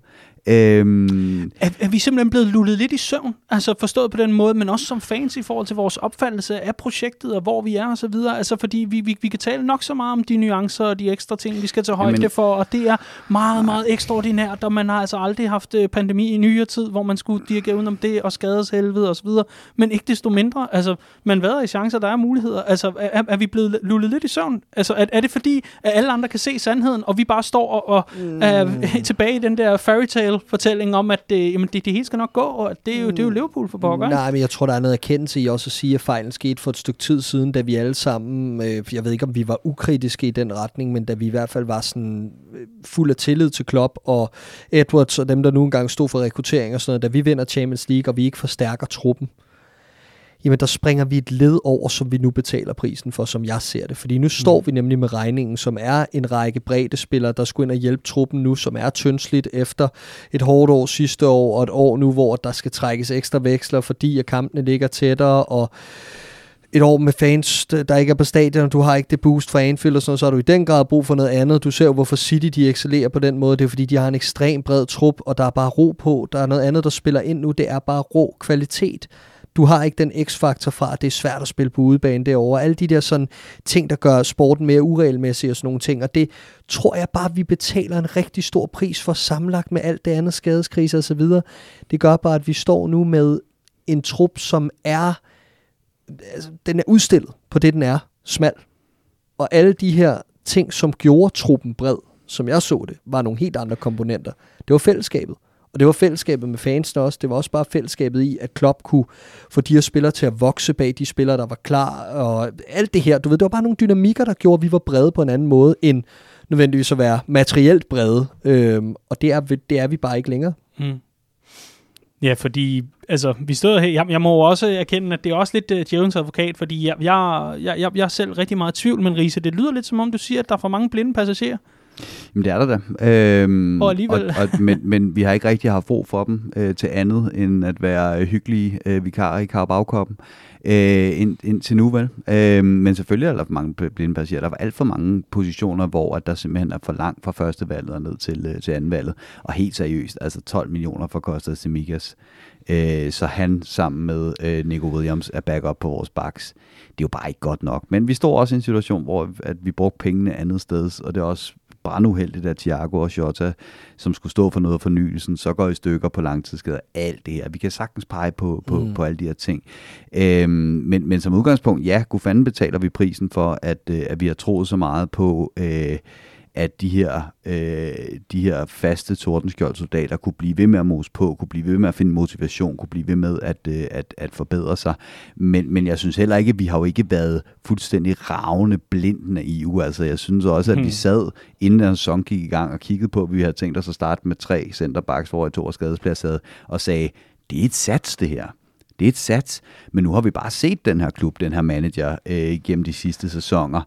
S3: Øhm,
S1: er, er vi simpelthen blevet lullet lidt i søvn? Altså forstået på den måde, men også som fans i forhold til vores opfattelse af projektet og hvor vi er og så videre. Altså fordi vi, vi, vi kan tale nok så meget om de nuancer og de ekstra ting, vi skal tage højde Jamen, for, og det er meget, meget ekstraordinært, og man har altså aldrig haft øh, pandemi i nyere tid, hvor man skulle dirigere udenom det og skades helvede og så videre. Men ikke desto mindre, altså man vader i chancer, der er muligheder. Altså er, er vi blevet lullet lidt i søvn? Altså er, er det fordi, at alle andre kan se sandheden, og vi bare står og, og mm. er tilbage i den der fairy tale fortælling om, at det, jamen, det, det hele skal nok gå, og det er jo, det er jo Liverpool for pokker.
S2: Nej, men jeg tror, der er noget erkendelse i også at sige, at fejlen skete for et stykke tid siden, da vi alle sammen, øh, jeg ved ikke, om vi var ukritiske i den retning, men da vi i hvert fald var sådan øh, fuld af tillid til Klopp og Edwards og dem, der nu engang stod for rekruttering og sådan noget, da vi vinder Champions League, og vi ikke forstærker truppen, jamen der springer vi et led over, som vi nu betaler prisen for, som jeg ser det. Fordi nu står mm. vi nemlig med regningen, som er en række brede spillere, der skulle ind og hjælpe truppen nu, som er tyndsligt efter et hårdt år sidste år, og et år nu, hvor der skal trækkes ekstra veksler, fordi at kampene ligger tættere, og et år med fans, der ikke er på stadion, og du har ikke det boost fra Anfield og sådan noget, så har du i den grad brug for noget andet. Du ser jo, hvorfor City de excellerer på den måde. Det er fordi, de har en ekstrem bred trup, og der er bare ro på. Der er noget andet, der spiller ind nu. Det er bare rå kvalitet du har ikke den x-faktor fra, at det er svært at spille på udebane derovre. Alle de der sådan ting, der gør sporten mere uregelmæssig og sådan nogle ting. Og det tror jeg bare, vi betaler en rigtig stor pris for sammenlagt med alt det andet skadeskrise og så videre. Det gør bare, at vi står nu med en trup, som er, altså, den er udstillet på det, den er, smal. Og alle de her ting, som gjorde truppen bred, som jeg så det, var nogle helt andre komponenter. Det var fællesskabet. Og det var fællesskabet med fansene også. Det var også bare fællesskabet i, at Klopp kunne få de her spillere til at vokse bag de spillere, der var klar. Og alt det her, du ved, det var bare nogle dynamikker, der gjorde, at vi var brede på en anden måde, end nødvendigvis at være materielt brede. Øhm, og det er, det er vi bare ikke længere. Mm.
S1: Ja, fordi altså, vi stod her, jeg, jeg må også erkende, at det er også lidt uh, djævelens advokat, fordi jeg, jeg, jeg, jeg, jeg er selv rigtig meget i tvivl, men Riese, det lyder lidt som om, du siger, at der er for mange blinde passagerer.
S3: Jamen det er der da. Øhm,
S1: og alligevel.
S3: Og, og, men, men vi har ikke rigtig haft brug for dem øh, til andet, end at være hyggelige øh, vikarer i Karabagkoppen øh, ind, indtil nu, vel? Øh, men selvfølgelig er der for mange blinde passagerer. Der var alt for mange positioner, hvor at der simpelthen er for langt fra første valget og ned til, øh, til anden valget. Og helt seriøst, altså 12 millioner for Costa Semigas. Øh, så han sammen med øh, Nico Williams er backup på vores backs. Det er jo bare ikke godt nok. Men vi står også i en situation, hvor at vi brugte pengene andet sted, og det er også branduheldigt, at Thiago og Jota, som skulle stå for noget af fornyelsen, så går i stykker på langtidsskader. Alt det her. Vi kan sagtens pege på, på, mm. på alle de her ting. Øhm, men, men som udgangspunkt, ja, god fanden betaler vi prisen for, at, øh, at vi har troet så meget på... Øh, at de her, øh, de her faste tordenskjoldsoldater kunne blive ved med at mose på, kunne blive ved med at finde motivation, kunne blive ved med at, øh, at, at forbedre sig. Men, men jeg synes heller ikke, at vi har jo ikke været fuldstændig ravne blinden af EU. Altså jeg synes også, at hmm. vi sad, inden en sæson gik i gang og kiggede på, at vi havde tænkt os at starte med tre centerbacks, hvor i to skadesplads og sagde, det er et sats det her det er et sats, men nu har vi bare set den her klub, den her manager, øh, gennem de sidste sæsoner,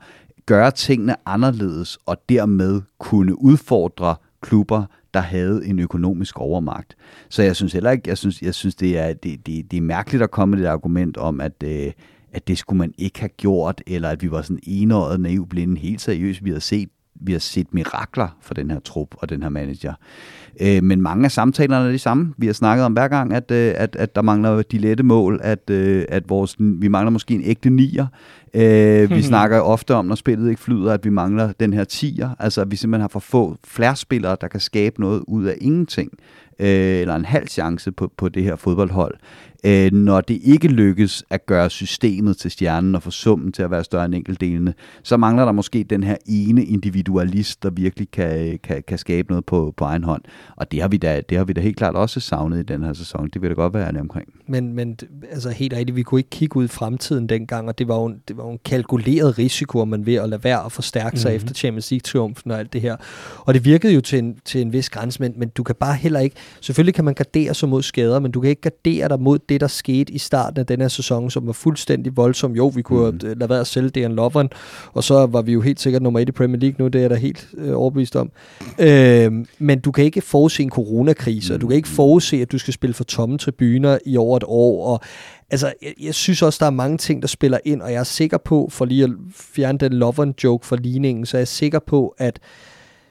S3: gøre tingene anderledes og dermed kunne udfordre klubber, der havde en økonomisk overmagt. Så jeg synes heller ikke, jeg synes, jeg synes det, er, det, det, det er mærkeligt at komme med det argument om, at, øh, at det skulle man ikke have gjort, eller at vi var sådan enåret naiv blinde. Helt seriøst, vi har set vi har set mirakler for den her trup og den her manager. Øh, men mange af samtalerne er de samme. Vi har snakket om hver gang, at, øh, at, at der mangler de lette mål, at, øh, at vores, vi mangler måske en ægte nier. Øh, vi snakker ofte om, når spillet ikke flyder, at vi mangler den her tier. Altså, at vi simpelthen har for få flærspillere, der kan skabe noget ud af ingenting. Øh, eller en halv chance på, på det her fodboldhold øh, når det ikke lykkes at gøre systemet til stjernen og få summen til at være større end enkeltdelene, så mangler der måske den her ene individualist, der virkelig kan, kan, kan skabe noget på, på egen hånd. Og det har, vi da, det har vi da helt klart også savnet i den her sæson. Det vil da godt være ærlig omkring.
S2: Men, men altså helt rigtigt, vi kunne ikke kigge ud i fremtiden dengang, og det var jo det var jo en kalkuleret risiko, man ved at lade være at forstærke sig mm-hmm. efter Champions League-triumfen og alt det her. Og det virkede jo til en, til en vis grænse, men, men du kan bare heller ikke, selvfølgelig kan man gardere sig mod skader, men du kan ikke gardere dig mod det, der skete i starten af den her sæson, som var fuldstændig voldsom. Jo, vi kunne mm. have lade være at sælge Dejan Lovren, og så var vi jo helt sikkert nummer et i Premier League nu, det er jeg da helt øh, overbevist om. Øh, men du kan ikke forudse en coronakrise, mm. og du kan ikke forudse, at du skal spille for tomme tribuner i over et år, og altså, jeg, jeg synes også, der er mange ting, der spiller ind, og jeg er sikker på, for lige at fjerne den Lovren-joke fra ligningen, så er jeg sikker på, at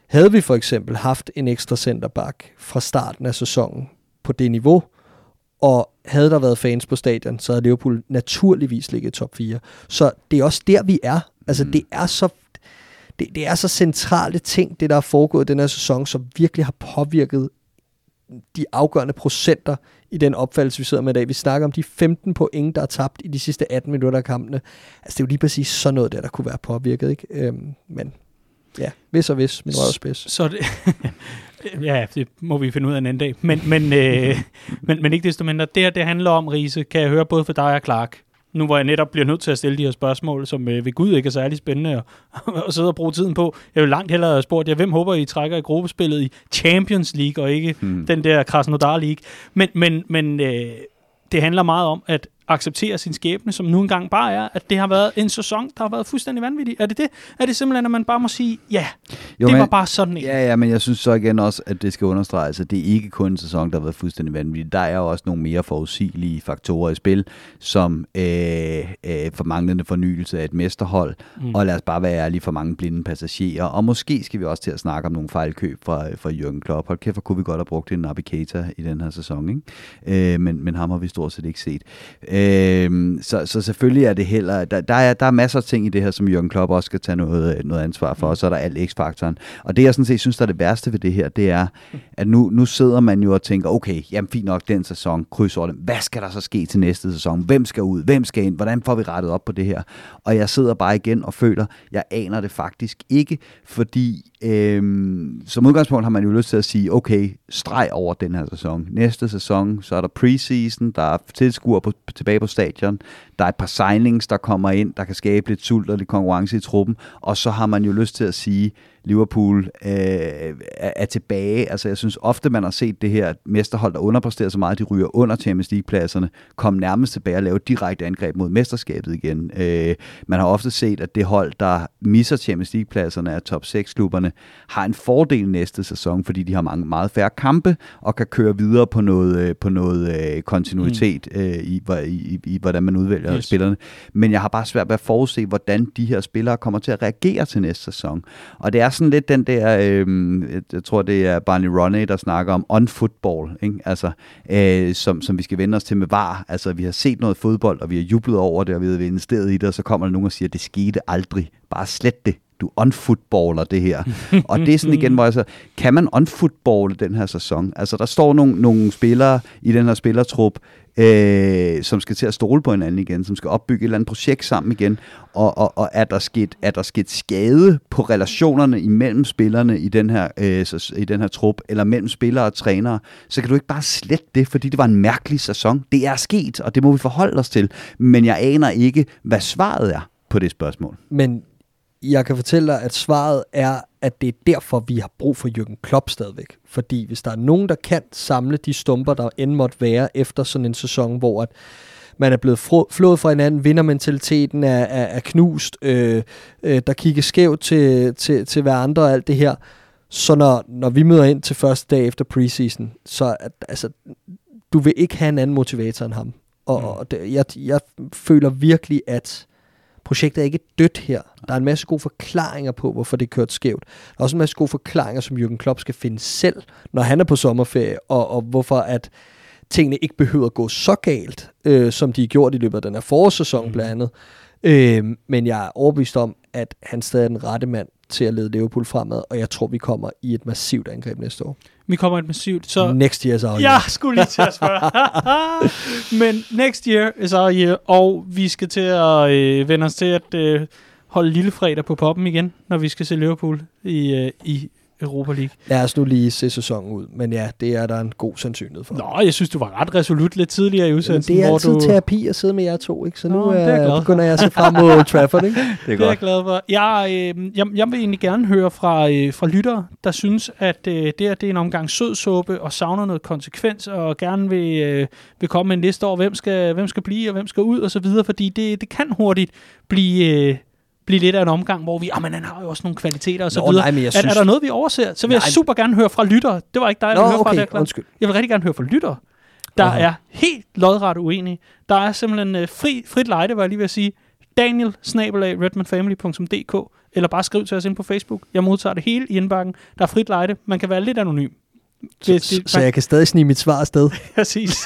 S2: havde vi for eksempel haft en ekstra centerback fra starten af sæsonen på det niveau, og havde der været fans på stadion, så havde Liverpool naturligvis ligget i top 4. Så det er også der, vi er. Altså, mm. det er så det, det er så centrale ting, det der er foregået den her sæson, som virkelig har påvirket de afgørende procenter i den opfattelse, vi sidder med i dag. Vi snakker om de 15 point, der er tabt i de sidste 18 minutter af kampene. Altså, det er jo lige præcis sådan noget der, der kunne være påvirket, ikke? Øhm, men ja, hvis og hvis, min røde spids.
S1: Så det, Ja, det må vi finde ud af en anden dag. Men, men, øh, men, men ikke desto mindre, det her det handler om, Riese, kan jeg høre både for dig og Clark. Nu hvor jeg netop bliver nødt til at stille de her spørgsmål, som øh, ved Gud ikke er særlig spændende at, at sidde og bruge tiden på. Jeg vil langt hellere have spurgt jer, hvem håber I trækker i gruppespillet i Champions League, og ikke hmm. den der Krasnodar League. Men, men, men øh, det handler meget om, at acceptere sin skæbne, som nu engang bare er, at det har været en sæson, der har været fuldstændig vanvittig. Er det det? Er det simpelthen, at man bare må sige, ja, jo, det men, var bare sådan en?
S3: Ja, ja, men jeg synes så igen også, at det skal understreges, at det er ikke kun en sæson, der har været fuldstændig vanvittig. Der er jo også nogle mere forudsigelige faktorer i spil, som øh, øh, for manglende fornyelse af et mesterhold, mm. og lad os bare være ærlige for mange blinde passagerer. Og måske skal vi også til at snakke om nogle fejlkøb fra, fra Jürgen Klopp. Hold kæft, hvor kunne vi godt have brugt en Navigator i den her sæson, ikke? Øh, men, men ham har vi stort set ikke set. Øh, Øhm, så, så selvfølgelig er det heller, der, der, er, der er masser af ting i det her, som Jørgen Klopp også skal tage noget, noget ansvar for, og så er der alt X-faktoren. Og det jeg sådan set synes, der er det værste ved det her, det er, at nu, nu sidder man jo og tænker, okay, jamen fint nok den sæson, krydsordene, hvad skal der så ske til næste sæson? Hvem skal ud? Hvem skal ind? Hvordan får vi rettet op på det her? Og jeg sidder bare igen og føler, jeg aner det faktisk ikke, fordi øhm, som udgangspunkt har man jo lyst til at sige, okay, streg over den her sæson. Næste sæson, så er der preseason, der er tilskuere på, tilbage på stadion, der er et par signings, der kommer ind, der kan skabe lidt sult og lidt konkurrence i truppen, og så har man jo lyst til at sige, Liverpool øh, er, er tilbage. Altså jeg synes ofte, man har set det her mesterhold, der underpresterer så meget, de ryger under Champions League-pladserne, komme nærmest tilbage og lave direkte angreb mod mesterskabet igen. Øh, man har ofte set, at det hold, der misser Champions League-pladserne af top 6-klubberne, har en fordel næste sæson, fordi de har mange meget færre kampe og kan køre videre på noget, øh, på noget øh, kontinuitet mm. øh, i, i, i, hvordan man udvælger yes. spillerne. Men jeg har bare svært ved at forudse, hvordan de her spillere kommer til at reagere til næste sæson. Og det er sådan lidt den der, øh, jeg tror det er Barney Roney, der snakker om on-football, ikke? Altså, øh, som, som vi skal vende os til med var. Altså, vi har set noget fodbold, og vi har jublet over det, og vi har investeret i det, og så kommer der nogen og siger, at det skete aldrig. Bare slet det du unfootballer det her. og det er sådan igen, hvor jeg så, kan man unfootballe den her sæson? Altså, der står nogle, nogle spillere i den her spillertrup, øh, som skal til at stole på hinanden igen, som skal opbygge et eller andet projekt sammen igen, og, og, og er, der sket, er der sket skade på relationerne imellem spillerne i den, her, øh, så, i den her trup, eller mellem spillere og trænere, så kan du ikke bare slette det, fordi det var en mærkelig sæson. Det er sket, og det må vi forholde os til, men jeg aner ikke, hvad svaret er på det spørgsmål.
S2: Men jeg kan fortælle dig, at svaret er, at det er derfor, vi har brug for Jürgen Klopp stadigvæk. Fordi hvis der er nogen, der kan samle de stumper, der end måtte være efter sådan en sæson, hvor at man er blevet flået fra hinanden, vindermentaliteten er, er, er knust, øh, øh, der kigger skævt til, til, til hver andre og alt det her. Så når, når vi møder ind til første dag efter preseason, så at, altså, du vil ikke have en anden motivator end ham. Og, mm. og det, jeg, jeg føler virkelig, at projektet er ikke dødt her. Der er en masse gode forklaringer på, hvorfor det er kørt skævt. Der er også en masse gode forklaringer, som Jürgen Klopp skal finde selv, når han er på sommerferie, og, og hvorfor at tingene ikke behøver at gå så galt, øh, som de er gjort i løbet af den her forårssæson mm. blandt andet. Øh, men jeg er overbevist om, at han stadig er den rette mand til at lede Liverpool fremad, og jeg tror, vi kommer i et massivt angreb næste år.
S1: Vi kommer et massivt, så...
S2: Next year is our year.
S1: Jeg skulle lige til at spørge. Men next year is our year, og vi skal til at øh, vende os til at øh, holde lille fredag på poppen igen, når vi skal se Liverpool i, øh, i Europa League.
S2: Lad os nu lige se sæsonen ud, men ja, det er der en god sandsynlighed for.
S1: Nå, jeg synes, du var ret resolut lidt tidligere i udsendelsen.
S2: det er altid du... terapi at sidde med jer to, ikke? Så Nå, nu er, jeg begynder jeg at se frem mod Trafford, ikke?
S1: det er, det er jeg glad for. Jeg, øh, jeg, jeg vil egentlig gerne høre fra, øh, fra lyttere, der synes, at øh, det, er, det er en omgang sødsuppe og savner noget konsekvens, og gerne vil, øh, vil komme med en liste over, hvem skal, hvem skal blive og hvem skal ud og så videre, fordi det, det kan hurtigt blive... Øh, blive lidt af en omgang, hvor vi, ah, men han har jo også nogle kvaliteter og så Nå, videre. Nej, men jeg synes... er, er, der noget, vi overser? Så vil nej. jeg super gerne høre fra lyttere. Det var ikke dig, jeg Nå, ville høre okay, fra. undskyld. Jeg vil rigtig gerne høre fra lyttere, der Aha. er helt lodret uenige. Der er simpelthen uh, fri, frit lejde, var jeg lige ved at sige. Daniel, snabelag, redmanfamily.dk eller bare skriv til os ind på Facebook. Jeg modtager det hele i indbakken. Der er frit lejde. Man kan være lidt anonym.
S2: Så, det, det, så jeg kan stadig snige mit svar afsted.
S1: Præcis.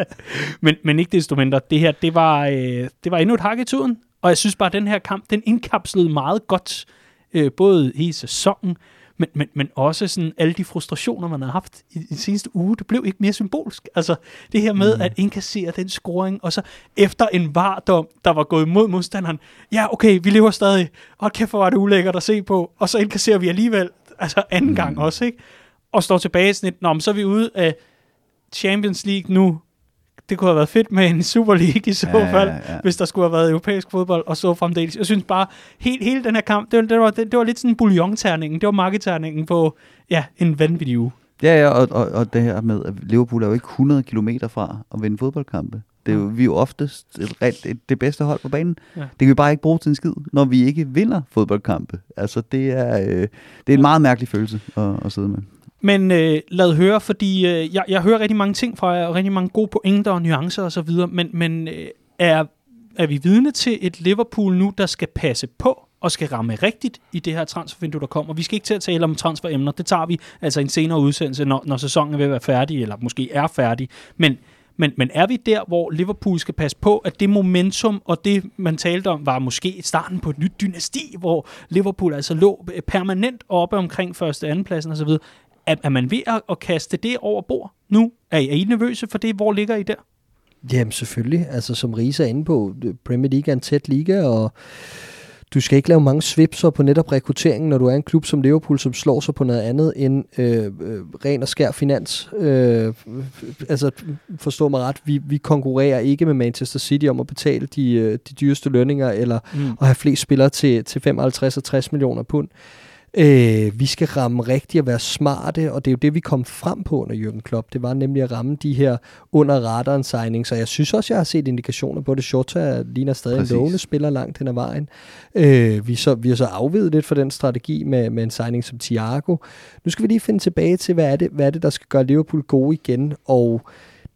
S1: men, men ikke desto mindre. Det her, det var, øh, det var endnu et hak i tuden. Og jeg synes bare, at den her kamp, den indkapslede meget godt, øh, både i sæsonen, men, men, men også sådan alle de frustrationer, man har haft i, i den seneste uge, det blev ikke mere symbolsk. Altså det her med mm. at indkassere den scoring, og så efter en vardom, der var gået mod modstanderen, ja okay, vi lever stadig, og kæft hvor var det ulækkert at se på, og så indkasserer vi alligevel, altså anden mm. gang også, ikke? Og står tilbage sådan lidt, Nå, men så er vi ude af Champions League nu, det kunne have været fedt med en Super League i så ja, fald, ja, ja. hvis der skulle have været europæisk fodbold, og så fremdeles. Jeg synes bare, helt, hele den her kamp, det, det, var, det, det var lidt sådan bouillon-terningen, det var markedterningen på ja, en vanvittig uge.
S3: Ja, ja, og, og, og det her med, at Liverpool er jo ikke 100 km fra at vinde fodboldkampe. Det er jo, vi er jo oftest et, et, et, det bedste hold på banen. Ja. Det kan vi bare ikke bruge til en skid, når vi ikke vinder fodboldkampe. Altså, det er, øh, det er en ja. meget mærkelig følelse at, at sidde med.
S1: Men øh, lad høre, fordi øh, jeg, jeg hører rigtig mange ting fra jer, og rigtig mange gode pointer og nuancer osv., men, men øh, er, er vi vidne til et Liverpool nu, der skal passe på og skal ramme rigtigt i det her transfervindue, der kommer. Vi skal ikke til at tale om transferemner, det tager vi altså en senere udsendelse, når, når sæsonen er ved at være færdig, eller måske er færdig. Men, Men, men er vi der, hvor Liverpool skal passe på, at det momentum og det, man talte om, var måske starten på et nyt dynasti, hvor Liverpool altså lå permanent oppe omkring første og anden pladsen osv., er, er man ved at, at kaste det over bord nu? Er I, er I nervøse for det? Hvor ligger I der?
S2: Jamen selvfølgelig. Altså som Risa er inde på, Premier League er en tæt liga, og du skal ikke lave mange svipser på netop rekrutteringen, når du er en klub som Liverpool, som slår sig på noget andet end øh, øh, ren og skær finans. Øh, altså, forstå mig ret, vi, vi konkurrerer ikke med Manchester City om at betale de, øh, de dyreste lønninger, eller mm. at have flest spillere til, til 55 og 60 millioner pund. Øh, vi skal ramme rigtigt og være smarte, og det er jo det, vi kom frem på under Jürgen Klopp. Det var nemlig at ramme de her under radaren signing, så jeg synes også, jeg har set indikationer på det. Shota ligner stadig Præcis. en lovende spiller langt hen ad vejen. Øh, vi, så, vi har så afvidet lidt for den strategi med, med en signing som Thiago. Nu skal vi lige finde tilbage til, hvad er det, hvad er det der skal gøre Liverpool gode igen, og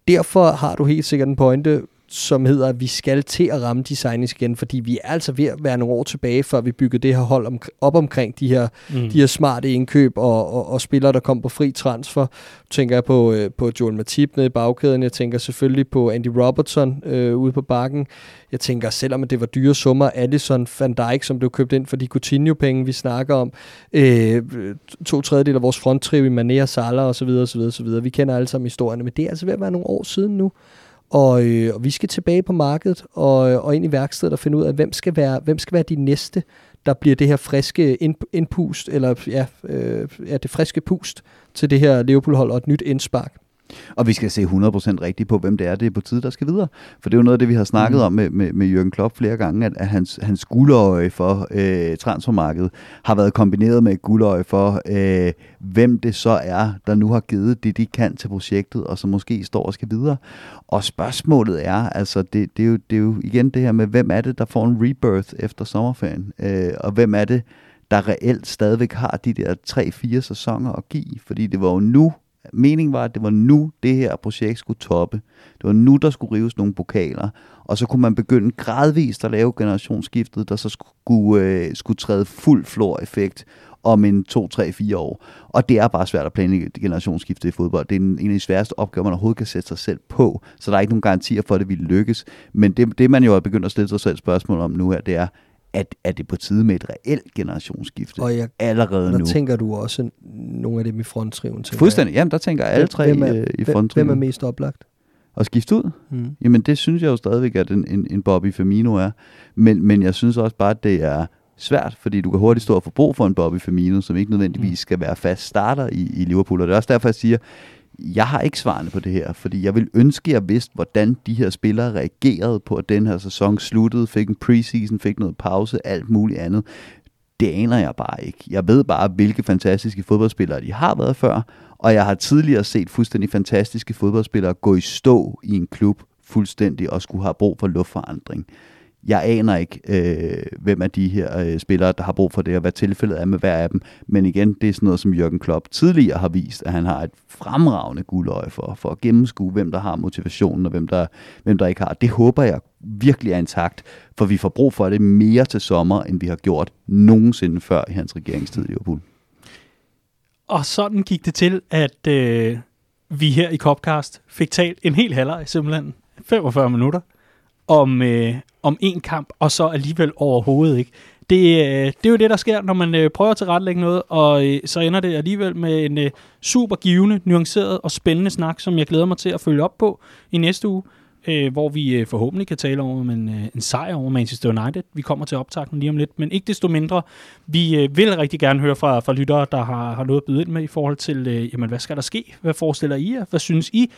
S2: derfor har du helt sikkert en pointe, som hedder, at vi skal til at ramme de signings igen, fordi vi er altså ved at være nogle år tilbage, før vi byggede det her hold om, op omkring de her, mm. de her smarte indkøb og, og, og spillere, der kom på fri transfer. Tænker jeg på, øh, på Joel Matip nede i bagkæden, jeg tænker selvfølgelig på Andy Robertson øh, ude på bakken. Jeg tænker, selvom det var dyre summer, Allison Van Dijk, som blev købt ind for de Coutinho-penge, vi snakker om, øh, to tredjedel af vores fronttriv i Mané og Salah osv. osv., osv. Vi kender alle sammen historierne, men det er altså ved at være nogle år siden nu. Og, øh, og vi skal tilbage på markedet og, øh, og ind i værkstedet og finde ud af, hvem skal være, hvem skal være de næste, der bliver det her friske indpust, eller ja, øh, ja, det friske pust til det her Liverpool-hold og et nyt indspark.
S3: Og vi skal se 100% rigtigt på, hvem det er, det er på tide, der skal videre. For det er jo noget af det, vi har snakket mm. om med, med, med Jørgen Klopp flere gange, at, at hans, hans guldøje for øh, transfermarkedet har været kombineret med et guldøje for, øh, hvem det så er, der nu har givet det, de kan til projektet, og som måske står og skal videre. Og spørgsmålet er, altså, det, det, er, jo, det er jo igen det her med, hvem er det, der får en rebirth efter sommerferien? Øh, og hvem er det, der reelt stadigvæk har de der 3-4 sæsoner at give? Fordi det var jo nu, meningen var, at det var nu, det her projekt skulle toppe. Det var nu, der skulle rives nogle pokaler. Og så kunne man begynde gradvist at lave generationsskiftet, der så skulle, øh, skulle træde fuld flor-effekt om en 2, 3, 4 år. Og det er bare svært at planlægge generationsskifte i fodbold. Det er en, en af de sværeste opgaver, man overhovedet kan sætte sig selv på. Så der er ikke nogen garantier for, at det ville lykkes. Men det, det man jo er begyndt at stille sig selv spørgsmål om nu her, det er, at er det på tide med et reelt generationsskifte og jeg, allerede
S2: der
S3: nu.
S2: Tænker du også nogle af dem i fronttriven.
S3: Fuldstændig. Jamen, der tænker alle tre hvem er, øh, i fronttriven.
S2: Hvem er mest oplagt?
S3: At skifte ud? Mm. Jamen, det synes jeg jo stadigvæk, at en, en, en Bobby Firmino er. Men, men jeg synes også bare, at det er svært, fordi du kan hurtigt stå og få brug for en Bobby Firmino, som ikke nødvendigvis mm. skal være fast starter i, i Liverpool. Og det er også derfor, jeg siger, jeg har ikke svarene på det her, fordi jeg vil ønske, at jeg vidste, hvordan de her spillere reagerede på, at den her sæson sluttede, fik en preseason, fik noget pause, alt muligt andet. Det aner jeg bare ikke. Jeg ved bare, hvilke fantastiske fodboldspillere de har været før, og jeg har tidligere set fuldstændig fantastiske fodboldspillere gå i stå i en klub fuldstændig og skulle have brug for luftforandring. Jeg aner ikke, øh, hvem af de her øh, spillere, der har brug for det, og hvad tilfældet er med hver af dem. Men igen, det er sådan noget, som Jørgen Klopp tidligere har vist, at han har et fremragende guldøje for, for at gennemskue, hvem der har motivationen, og hvem der, hvem der ikke har. Det håber jeg virkelig er intakt, for vi får brug for det mere til sommer, end vi har gjort nogensinde før i hans regeringstid i Liverpool.
S1: Og sådan gik det til, at øh, vi her i Copcast fik talt en hel halvleg, simpelthen 45 minutter, om, øh, om en kamp, og så alligevel overhovedet ikke. Det, øh, det er jo det, der sker, når man øh, prøver at tilrettelægge noget, og øh, så ender det alligevel med en øh, super givende, nuanceret og spændende snak, som jeg glæder mig til at følge op på i næste uge, øh, hvor vi øh, forhåbentlig kan tale om en, øh, en sejr over Manchester United. Vi kommer til optakten lige om lidt, men ikke desto mindre, vi øh, vil rigtig gerne høre fra, fra lyttere, der har, har noget at byde ind med i forhold til, øh, jamen, hvad skal der ske? Hvad forestiller I jer? Hvad synes I?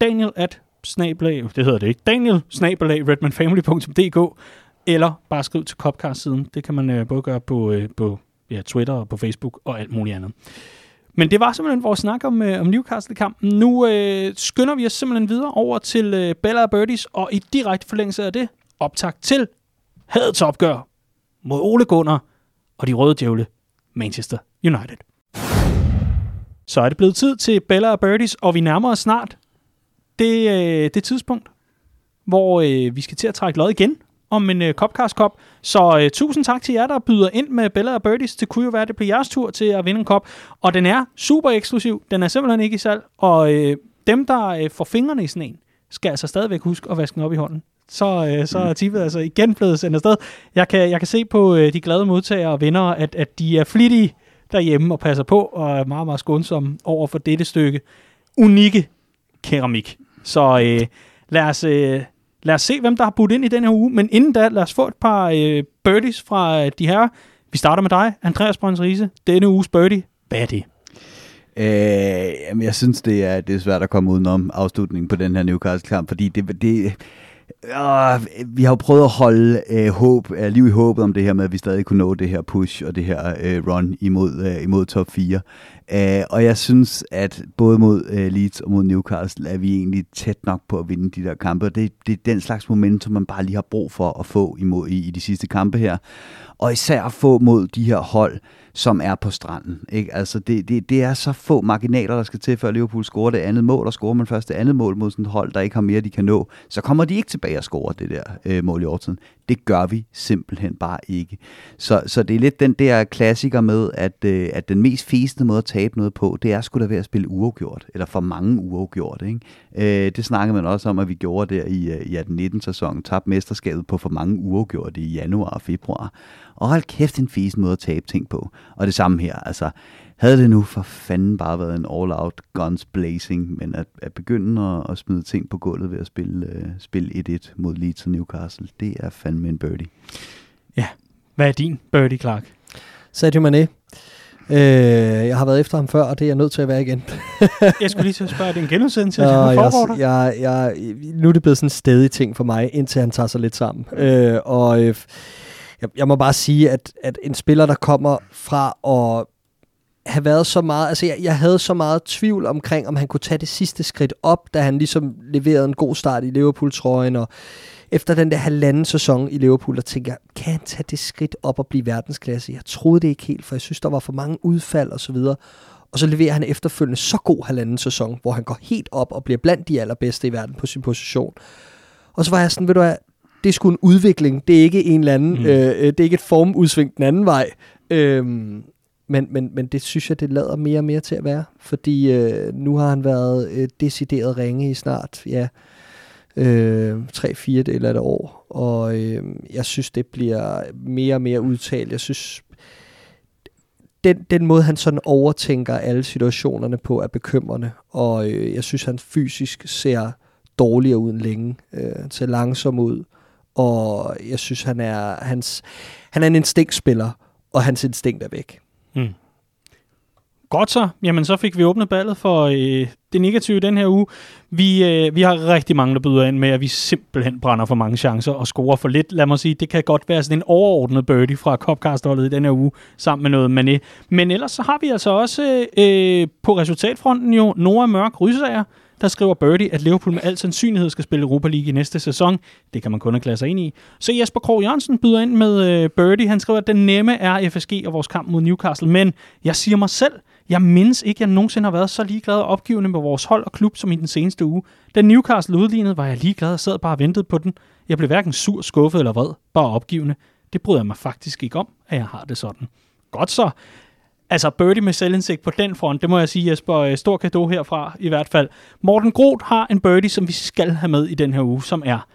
S1: Daniel at snabelag, det hedder det ikke, Daniel snabelag redmanfamily.dk, eller bare skriv til Copcast-siden. Det kan man øh, både gøre på, øh, på ja, Twitter og på Facebook og alt muligt andet. Men det var simpelthen vores snak om, øh, om Newcastle-kampen. Nu øh, skynder vi os simpelthen videre over til øh, Bella og Birdies, og i direkte forlængelse af det, optag til hadets opgør mod Ole Gunnar og de røde djævle Manchester United. Så er det blevet tid til Bella og Birdies, og vi nærmer os snart det, øh, det tidspunkt, hvor øh, vi skal til at trække lod igen om en øh, Copcast Cup. Så øh, tusind tak til jer, der byder ind med Bella og Birdies. Det kunne jo være, at det bliver jeres tur til at vinde en kop. Og den er super eksklusiv. Den er simpelthen ikke i salg. Og øh, dem, der øh, får fingrene i sådan en, skal altså stadigvæk huske at vaske den op i hånden. Så, øh, så er tippet altså igen blevet sendt afsted. Jeg kan, jeg kan se på øh, de glade modtagere og venner, at, at de er flittige derhjemme og passer på, og er meget, meget skånsomme over for dette stykke unikke keramik. Så øh, lad, os, øh, lad os se, hvem der har budt ind i den her uge. Men inden da, lad os få et par øh, birdies fra øh, de her. Vi starter med dig, Andreas Brøns Riese. Denne uges birdie, hvad er det?
S3: Øh, jamen, jeg synes, det er, det er svært at komme udenom afslutningen på den her Newcastle-kamp, fordi det, det, øh, vi har jo prøvet at holde øh, håb, øh, liv i håbet om det her med, at vi stadig kunne nå det her push og det her øh, run imod, øh, imod top 4. Øh, og jeg synes, at både mod øh, Leeds og mod Newcastle er vi egentlig tæt nok på at vinde de der kampe. Det, det er den slags momentum, man bare lige har brug for at få imod, i, i de sidste kampe her. Og især at få mod de her hold, som er på stranden. Ikke? Altså det, det, det er så få marginaler, der skal til, før Liverpool scorer det andet mål, og scorer man først det andet mål mod sådan et hold, der ikke har mere, de kan nå, så kommer de ikke tilbage og scorer det der øh, mål i overtiden. Det gør vi simpelthen bare ikke. Så, så det er lidt den der klassiker med, at, øh, at den mest fæsende måde at tabe noget på, det er sgu da ved at spille uafgjort, eller for mange uafgjort. Ikke? Øh, det snakkede man også om, at vi gjorde der i, øh, i 18-19-sæsonen, tabte mesterskabet på for mange uafgjort i januar og februar. Og hold kæft en fesen måde at tabe ting på. Og det samme her, altså havde det nu for fanden bare været en all-out guns blazing, men at, at begynde at, at smide ting på gulvet ved at spille, uh, spille 1-1 mod Leeds og Newcastle, det er fandme en birdie.
S1: Ja, hvad er din birdie, Clark?
S2: Sadio Mane. Øh, jeg har været efter ham før, og det er jeg nødt til at være igen.
S1: jeg skulle lige til at spørge, er det en genudsendelse?
S2: Ja, jeg, jeg, jeg, nu er det blevet sådan en stedig ting for mig, indtil han tager sig lidt sammen. Øh, og øh, jeg, jeg må bare sige, at, at en spiller, der kommer fra at have været så meget, altså jeg, jeg havde så meget tvivl omkring, om han kunne tage det sidste skridt op, da han ligesom leverede en god start i Liverpool-trøjen, og efter den der halvanden sæson i Liverpool, der tænkte jeg, kan han tage det skridt op og blive verdensklasse? Jeg troede det ikke helt, for jeg synes, der var for mange udfald og så videre. Og så leverer han efterfølgende så god halvanden sæson, hvor han går helt op og bliver blandt de allerbedste i verden på sin position. Og så var jeg sådan, ved du hvad, det er sgu en udvikling. Det er ikke en eller anden, mm. øh, det er ikke et formudsving den anden vej. Øhm, men, men, men det synes jeg, det lader mere og mere til at være. Fordi øh, nu har han været øh, decideret ringe i snart, ja, øh, 3-4 del af et år. Og øh, jeg synes, det bliver mere og mere udtalt. Jeg synes, den, den måde, han sådan overtænker alle situationerne på, er bekymrende. Og øh, jeg synes, han fysisk ser dårligere ud end længe. Øh, ser langsom ud og jeg synes, han er, hans, han er en instinktspiller, og hans instinkt er væk. Mm.
S1: Godt så. Jamen, så fik vi åbnet ballet for øh, det negative den her uge. Vi, øh, vi har rigtig mange, der byder ind med, at vi simpelthen brænder for mange chancer og scorer for lidt. Lad mig sige, det kan godt være sådan en overordnet birdie fra Copcast-holdet i den her uge, sammen med noget Mané. Men ellers så har vi altså også øh, øh på resultatfronten jo Nora Mørk Rysager, der skriver Birdie, at Liverpool med al sandsynlighed skal spille Europa League i næste sæson. Det kan man kun erklære sig ind i. Så Jesper Krog Jørgensen byder ind med øh, Birdie. Han skriver, at den nemme er FSG og vores kamp mod Newcastle. Men jeg siger mig selv, jeg mindes ikke, at jeg nogensinde har været så ligeglad og opgivende med vores hold og klub som i den seneste uge. Da Newcastle udlignede, var jeg ligeglad og sad bare og ventede på den. Jeg blev hverken sur, skuffet eller vred, bare opgivende. Det bryder jeg mig faktisk ikke om, at jeg har det sådan. Godt så. Altså birdie med selvindsigt på den front, det må jeg sige, Jesper, øh, stor gave herfra i hvert fald. Morten Groth har en birdie, som vi skal have med i den her uge, som er,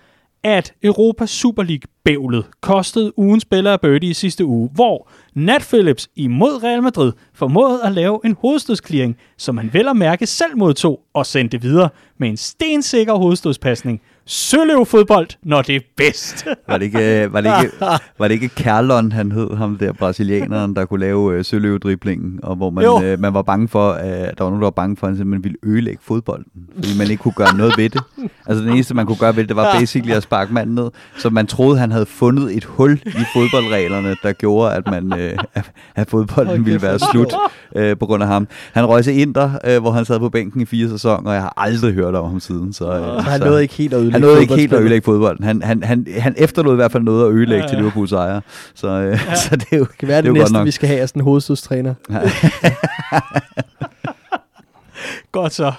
S1: at Europa Super League-bævlet kostede ugen spiller af birdie i sidste uge, hvor Nat Phillips imod Real Madrid formåede at lave en hovedstødskliring, som han vel at mærke selv modtog og sendte videre med en stensikker hovedstødspasning – fodbold, når det er bedst.
S3: var, det ikke, var, det ikke, var det ikke Kerlon, han hed, ham der brasilianeren, der kunne lave øh, søløvedriblingen, og hvor man, øh, man var bange for, at der var nogen, der var bange for, at han simpelthen ville ødelægge fodbolden, fordi man ikke kunne gøre noget ved det. Altså det eneste, man kunne gøre ved det, det var basically at sparke manden ned, så man troede, han havde fundet et hul i fodboldreglerne, der gjorde, at, man, øh, at fodbolden okay, ville være slut øh, på grund af ham. Han røg til Inter, øh, hvor han sad på bænken i fire sæsoner, og jeg har aldrig hørt om ham siden. Så, øh,
S2: så han nåede ikke helt at
S3: Han nåede ikke helt at ødelægge fodbolden. Han, han, han, han efterlod i hvert fald noget at ødelægge ja, ja. til Liverpools ejer. Så, øh, ja. så det er jo,
S2: det kan være det, det næste, vi skal have er sådan en hovedstødstræner. Ja.
S1: Godt så.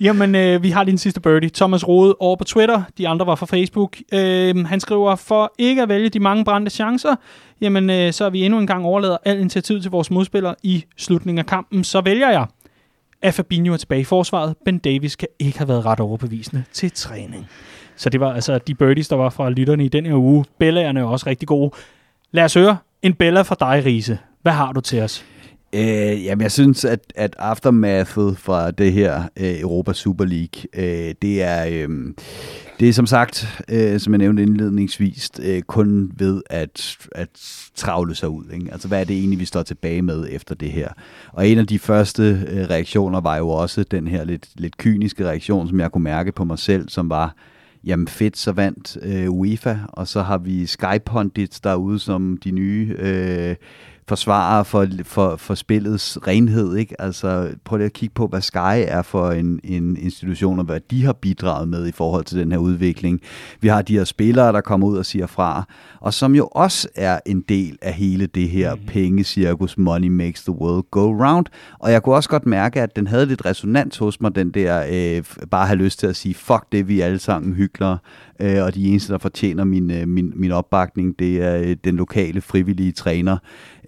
S1: Jamen, øh, vi har din sidste birdie. Thomas Rode over på Twitter. De andre var fra Facebook. Øh, han skriver, for ikke at vælge de mange brændte chancer, jamen, øh, så er vi endnu en gang overlader al initiativ til vores modspillere i slutningen af kampen. Så vælger jeg at Fabinho er tilbage i forsvaret. Ben Davis kan ikke have været ret overbevisende til træning. Så det var altså de birdies, der var fra lytterne i den her uge. Bellaerne er også rigtig gode. Lad os høre en Bella fra dig, Riese. Hvad har du til os?
S3: Øh, jamen, jeg synes, at, at aftermathet fra det her øh, Europa Super League, øh, det er... Øh, det er som sagt, øh, som jeg nævnte indledningsvis, øh, kun ved at, at travle sig ud. Ikke? Altså, hvad er det egentlig, vi står tilbage med efter det her? Og en af de første øh, reaktioner var jo også den her lidt, lidt kyniske reaktion, som jeg kunne mærke på mig selv, som var, jamen fedt, så vandt øh, UEFA, og så har vi Sky Pundits derude som de nye øh, forsvarer for, for, for spillets renhed. Ikke? Altså, prøv lige at kigge på, hvad Sky er for en, en institution, og hvad de har bidraget med i forhold til den her udvikling. Vi har de her spillere, der kommer ud og siger fra, og som jo også er en del af hele det her mm. pengecirkus, money makes the world go round. Og jeg kunne også godt mærke, at den havde lidt resonans hos mig, den der øh, bare have lyst til at sige, fuck det, vi alle sammen hyggeler, øh, og de eneste, der fortjener min, øh, min, min opbakning, det er øh, den lokale frivillige træner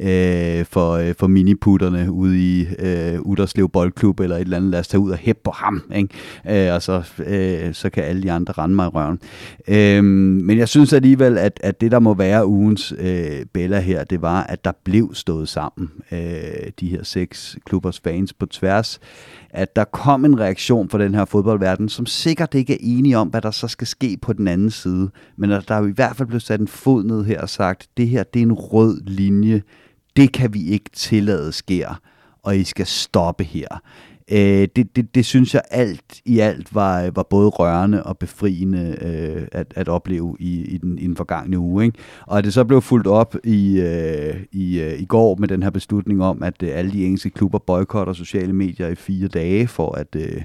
S3: øh, for, øh, for miniputterne ude i øh, Uderslev Boldklub eller et eller andet. Lad os tage ud og hæppe på ham, ikke? Øh, og så, øh, så kan alle de andre rende mig i røven. Øh, men jeg synes alligevel, at, at det, der må være ugens øh, Bella her, det var, at der blev stået sammen, øh, de her seks klubbers fans på tværs at der kom en reaktion fra den her fodboldverden, som sikkert ikke er enige om, hvad der så skal ske på den den anden side. Men der, der er i hvert fald blevet sat en fod ned her og sagt, det her det er en rød linje, det kan vi ikke tillade sker, og I skal stoppe her. Øh, det, det, det synes jeg alt i alt var, var både rørende og befriende øh, at, at opleve i, i, den, i den forgangne uge. Ikke? Og at det så blev fuldt op i, øh, i, øh, i går med den her beslutning om, at øh, alle de engelske klubber boykotter sociale medier i fire dage for at... Øh,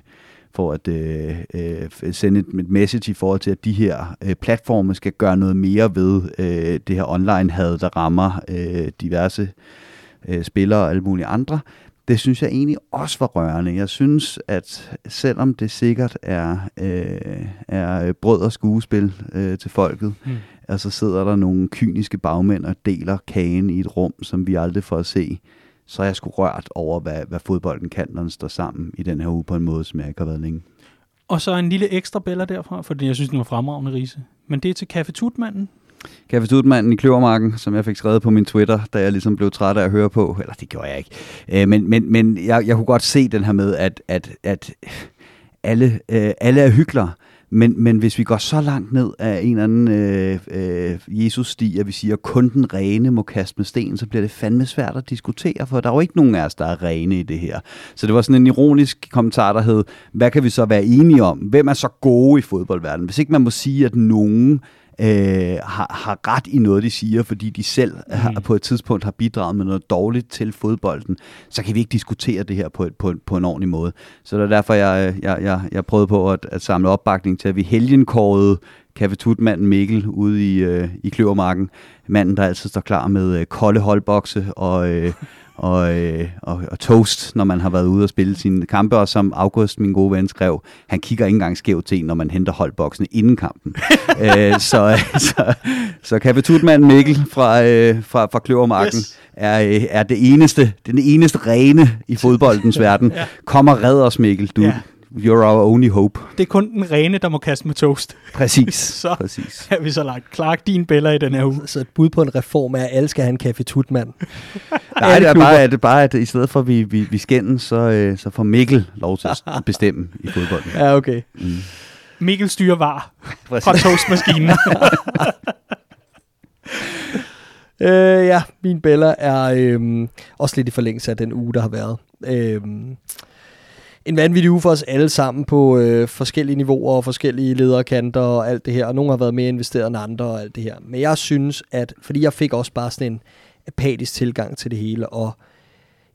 S3: for at øh, øh, sende et, et message i forhold til, at de her øh, platforme skal gøre noget mere ved øh, det her online-had, der rammer øh, diverse øh, spillere og alle mulige andre det synes jeg egentlig også var rørende. Jeg synes, at selvom det sikkert er, øh, er brød og skuespil øh, til folket, mm. altså sidder der nogle kyniske bagmænd og deler kagen i et rum, som vi aldrig får at se, så er jeg sgu rørt over, hvad, hvad fodbolden kan, når den står sammen i den her uge på en måde, som jeg ikke har været længe.
S1: Og så en lille ekstra bæller derfra, fordi jeg synes, den var fremragende, Riese. Men det er til Café Tutmanden,
S3: Café Studmanden i Kløvermarken, som jeg fik skrevet på min Twitter, da jeg ligesom blev træt af at høre på. Eller det gjorde jeg ikke. Øh, men men, men jeg, jeg kunne godt se den her med, at, at, at alle, øh, alle er hyklere. Men, men hvis vi går så langt ned af en eller anden øh, øh, Jesus-sti, at vi siger, at kun den rene må kaste med sten, så bliver det fandme svært at diskutere, for der er jo ikke nogen af os, der er rene i det her. Så det var sådan en ironisk kommentar, der hed, hvad kan vi så være enige om? Hvem er så gode i fodboldverdenen? Hvis ikke man må sige, at nogen øh, har, har ret i noget, de siger, fordi de selv mm. har, på et tidspunkt har bidraget med noget dårligt til fodbolden, så kan vi ikke diskutere det her på, et, på, på en ordentlig måde. Så det er derfor, jeg, jeg, jeg, jeg prøvede på at, at samle opbakning til, at vi helgenkårede kaffetutmanden Mikkel ude i, øh, i Kløvermarken. Manden, der altid står klar med øh, kolde holdbokse og, øh, og, øh, og, og toast, når man har været ude og spille sine kampe, og som August, min gode ven, skrev, han kigger ikke engang skævt til, når man henter holdboksen inden kampen. øh, så, så, så Kapitutmand Mikkel fra, øh, fra, fra Kløvermarken yes. er, øh, er det eneste, den eneste rene i fodboldens verden. ja. Kom og red os, Mikkel. Du, ja. You're our only hope.
S1: Det er kun den rene, der må kaste med toast.
S3: Præcis.
S1: så
S3: Præcis.
S1: er vi så lagt. Clark, din bæller i den her uge.
S2: Så et bud på en reform er, at alle skal have en kaffe tutmand.
S3: Nej, det er bare, at, det bare, at i stedet for, at vi, vi, vi skændes, så, øh, så får Mikkel lov til at bestemme i fodbolden.
S2: Ja, okay.
S1: Mm. Mikkel styrer var fra toastmaskinen.
S2: øh, ja, min bæller er øh, også lidt i forlængelse af den uge, der har været. Øh, en vanvittig uge for os alle sammen på øh, forskellige niveauer og forskellige lederkanter og alt det her. Og nogle har været mere investeret end andre og alt det her. Men jeg synes, at fordi jeg fik også bare sådan en apatisk tilgang til det hele, og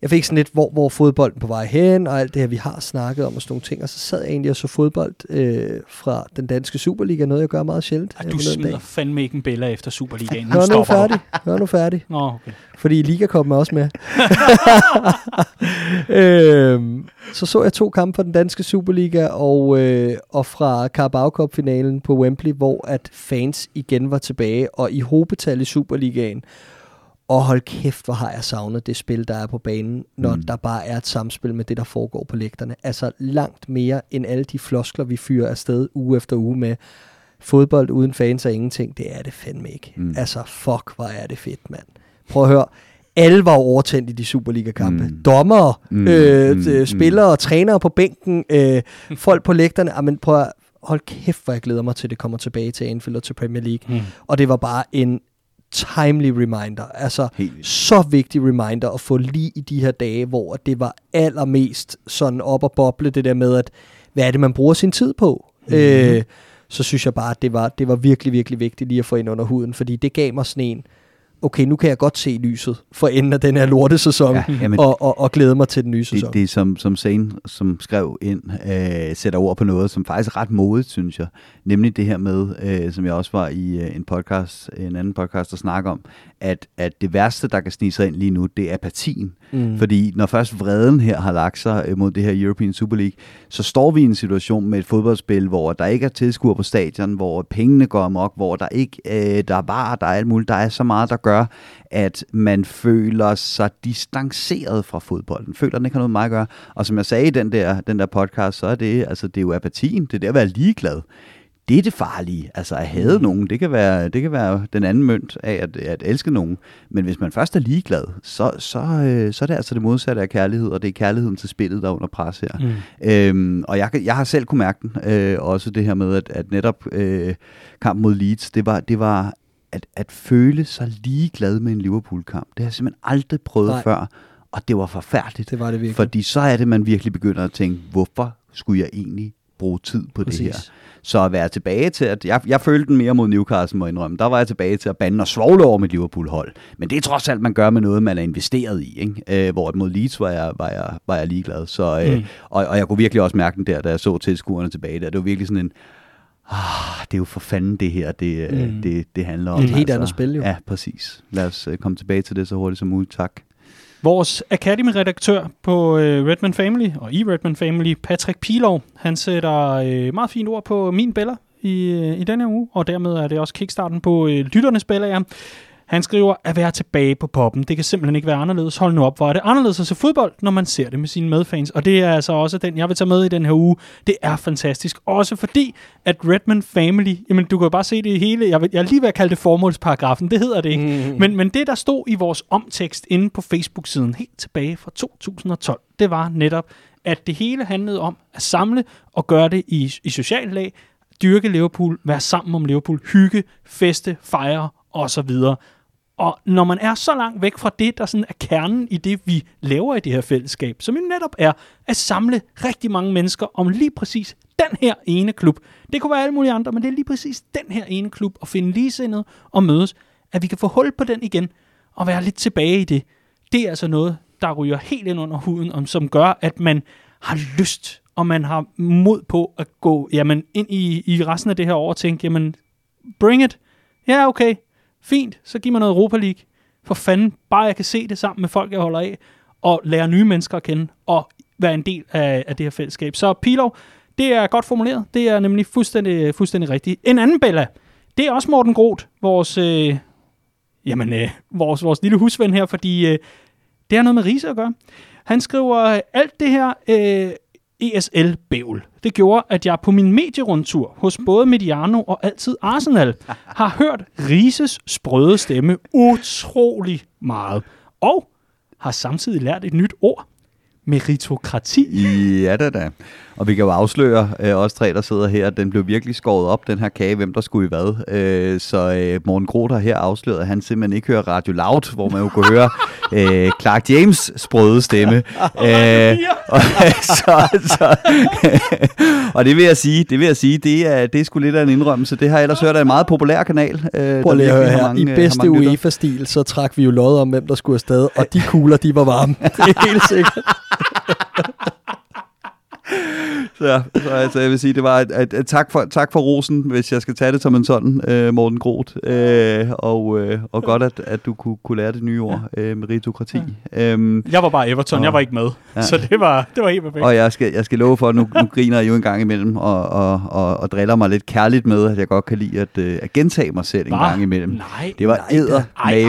S2: jeg fik sådan lidt, hvor, hvor fodbolden på vej hen, og alt det her, vi har snakket om og sådan nogle ting, og så sad jeg egentlig og så fodbold øh, fra den danske Superliga, noget jeg gør meget sjældent.
S1: Ja, du smider fandme ikke en bæller efter Superligaen.
S2: Nu Hør nu færdig. Hør nu færdig.
S1: Nå, okay.
S2: Fordi Liga kom også med. øhm, så så jeg to kampe fra den danske Superliga og, øh, og fra Carabao Cup-finalen på Wembley, hvor at fans igen var tilbage, og i hobetal i Superligaen. Og hold kæft, hvor har jeg savnet det spil, der er på banen, når
S3: Mm.
S2: mm. der bare er et samspil med det, der foregår på lægterne. Altså langt mere end alle de floskler, vi fyrer afsted uge efter uge med. Fodbold uden fans er ingenting, det er det fandme ikke.
S3: Mm.
S2: Mm. Altså fuck, hvor er det fedt, mand. Prøv at høre, alle var overtændt i de Superliga-kampe.
S3: Mm.
S2: Mm. Dommere,
S3: Mm,
S2: mm. øh,
S3: mm,
S2: mm.
S3: mm.
S2: spillere, trænere på bænken, øh, folk på lægterne. Jamen prøv at hold kæft, hvor jeg glæder mig til, at det kommer tilbage til Anfield og til Premier League.
S1: Mm.
S2: Og det var bare en timely reminder. Altså, så vigtig reminder at få lige i de her dage, hvor det var allermest sådan op og boble, det der med, at hvad er det, man bruger sin tid på?
S3: Mhm.
S2: Mm-hmm. Øh, så synes jeg bare, at det var, det var virkelig, virkelig vigtigt lige at få ind under huden, fordi det gav mig sådan en, okay, nu kan jeg godt se lyset for enden af den her lortesæson,
S3: Ja, jamen,
S2: og, og, og glæde mig til den nye sæson.
S3: Det, det er som, som Zane, som skrev ind, øh, sætter ord på noget, som faktisk er ret modigt, synes jeg. Nemlig det her med, øh, som jeg også var i øh, en podcast, en anden podcast, der snakker om, at, at det værste, der kan snige sig ind lige nu, det er apatien. Mm. Fordi når først vreden her har lagt sig øh, mod det her European Super League, så står vi i en situation med et fodboldspil, hvor der ikke er tilskuere på stadion, hvor pengene går amok, hvor der ikke øh, der er var, der er alt muligt, der er så meget, der gør, at man føler sig distanceret fra fodbolden. Føler, den ikke har noget med mig at gøre. Og som jeg sagde i den der, den der podcast, så er det, altså, det er jo apatien. Det er det at være ligeglad. Det er det farlige. Altså at hade
S2: Mm.
S3: nogen, det kan, være, det kan være den anden mønt af at, at elske nogen. Men hvis man først er ligeglad, så, så, øh, så er det altså det modsatte af kærlighed, og det er kærligheden til spillet, der er under pres her.
S1: Mm.
S3: Øhm, og jeg, jeg har selv kunne mærke den, øh, også det her med, at, at netop øh, kampen mod Leeds, det var, det var at, at føle sig ligeglad med en Liverpool-kamp. Det har jeg simpelthen aldrig prøvet. Nej. før, og det var forfærdeligt.
S2: Det var det virkelig.
S3: Fordi så er det, man virkelig begynder at tænke, hvorfor skulle jeg egentlig bruge tid på
S2: Præcis.
S3: det her? Så at være tilbage til, at jeg, jeg følte den mere mod Newcastle, må jeg indrømme. Der var jeg tilbage til at bande og svogle over mit Liverpool-hold. Men det er trods alt, man gør med noget, man er investeret i. Ikke? Øh, hvor mod Leeds var jeg, var jeg, var jeg ligeglad. Så, øh,
S1: Mm.
S3: og, og jeg kunne virkelig også mærke den der, da jeg så tilskuerne tilbage der. Det var virkelig sådan en, ah, det er jo for fanden det her, det, mm.
S2: Mm.
S3: det, det handler om.
S2: Et helt andet spil, jo.
S3: Ja, præcis. Lad os øh, komme tilbage til det så hurtigt som muligt. Tak.
S1: Vores Academy-redaktør på øh, Redman Family, og i Redman Family, Patrick Pilov, han sætter øh, meget fint ord på min Bella i, øh, i denne uge, og dermed er det også kickstarten på øh, lytternes Bella, ja. Han skriver, at være tilbage på poppen, det kan simpelthen ikke være anderledes. Hold nu op, hvor er det anderledes at se fodbold, når man ser det med sine medfans. Og det er altså også den, jeg vil tage med i den her uge. Det er fantastisk. Også fordi, at Redman Family, jamen du kan jo bare se det hele, jeg, vil, jeg er lige ved at kalde det formålsparagrafen, det hedder det ikke.
S2: Mm.
S1: Men, men det, der stod i vores omtekst inde på Facebook-siden helt tilbage fra 2012, det var netop, at det hele handlede om at samle og gøre det i, i socialt lag, dyrke Liverpool, være sammen om Liverpool, hygge, feste, fejre osv. Og når man er så langt væk fra det, der sådan er kernen i det, vi laver i det her fællesskab, som jo netop er at samle rigtig mange mennesker om lige præcis den her ene klub. Det kunne være alle mulige andre, men det er lige præcis den her ene klub, at finde ligesindede og mødes, at vi kan få hul på den igen og være lidt tilbage i det. Det er altså noget, der ryger helt ind under huden, om, som gør, at man har lyst, og man har mod på at gå jamen, ind i, i resten af det her år og tænke, jamen, bring it. Ja, okay. Fint, så giv mig noget Europa League. For fanden, bare jeg kan se det sammen med folk, jeg holder af, og lære nye mennesker at kende, og være en del af, af det her fællesskab. Så Pilov, det er godt formuleret. Det er nemlig fuldstændig, fuldstændig rigtigt. En anden Bella, det er også Morten Groth, vores, øh, jamen, øh, vores, vores lille husven her, fordi øh, det har noget med Riese at gøre. Han skriver, alt det her øh, ESL-bævl, det gjorde, at jeg på min medierundtur hos både Mediano og altid Arsenal har hørt Rises sprøde stemme utrolig meget. Og har samtidig lært et nyt ord. Meritokrati.
S3: Ja, da da. Og vi kan jo afsløre, øh, os tre, der sidder her, at den blev virkelig skåret op, den her kage, hvem der skulle i hvad. Øh, så øh, Morten Groth har her afsløret, at han simpelthen ikke hører Radio Loud, hvor man jo kunne høre øh, Clark James' sprøde stemme. øh, og, så, så, og det vil jeg sige, det vil jeg sige, det er, det er sgu lidt af en indrømmelse. Det har jeg ellers hørt af en meget populær kanal. Øh,
S2: Prøv
S3: der
S2: lige at høre her.
S3: mange,
S2: I
S3: øh,
S2: bedste. UEFA-stil, så trak vi jo lod om, hvem der skulle afsted, og de kugler, de var varme. Det er helt sikkert.
S3: Så, så altså, jeg vil sige, det var et, et, et tak, for, tak for rosen, hvis jeg skal tage det som en sådan, øh, Morten Groth. Øh, og, øh, og godt, at, at du kunne, kunne lære det nye ord, øh, meritokrati. Ja. Øhm,
S1: Jeg var bare Everton,
S3: Og-
S1: jeg var ikke med.
S3: Ja.
S1: Så det var, det var helt perfekt.
S3: og jeg skal, jeg skal love for, at nu, nu griner jeg jo en gang imellem, og, og, og, og driller mig lidt kærligt med, at jeg godt kan lide at, øh, at gentage mig selv en
S1: Hva?
S3: gang imellem.
S1: Nej,
S3: Det var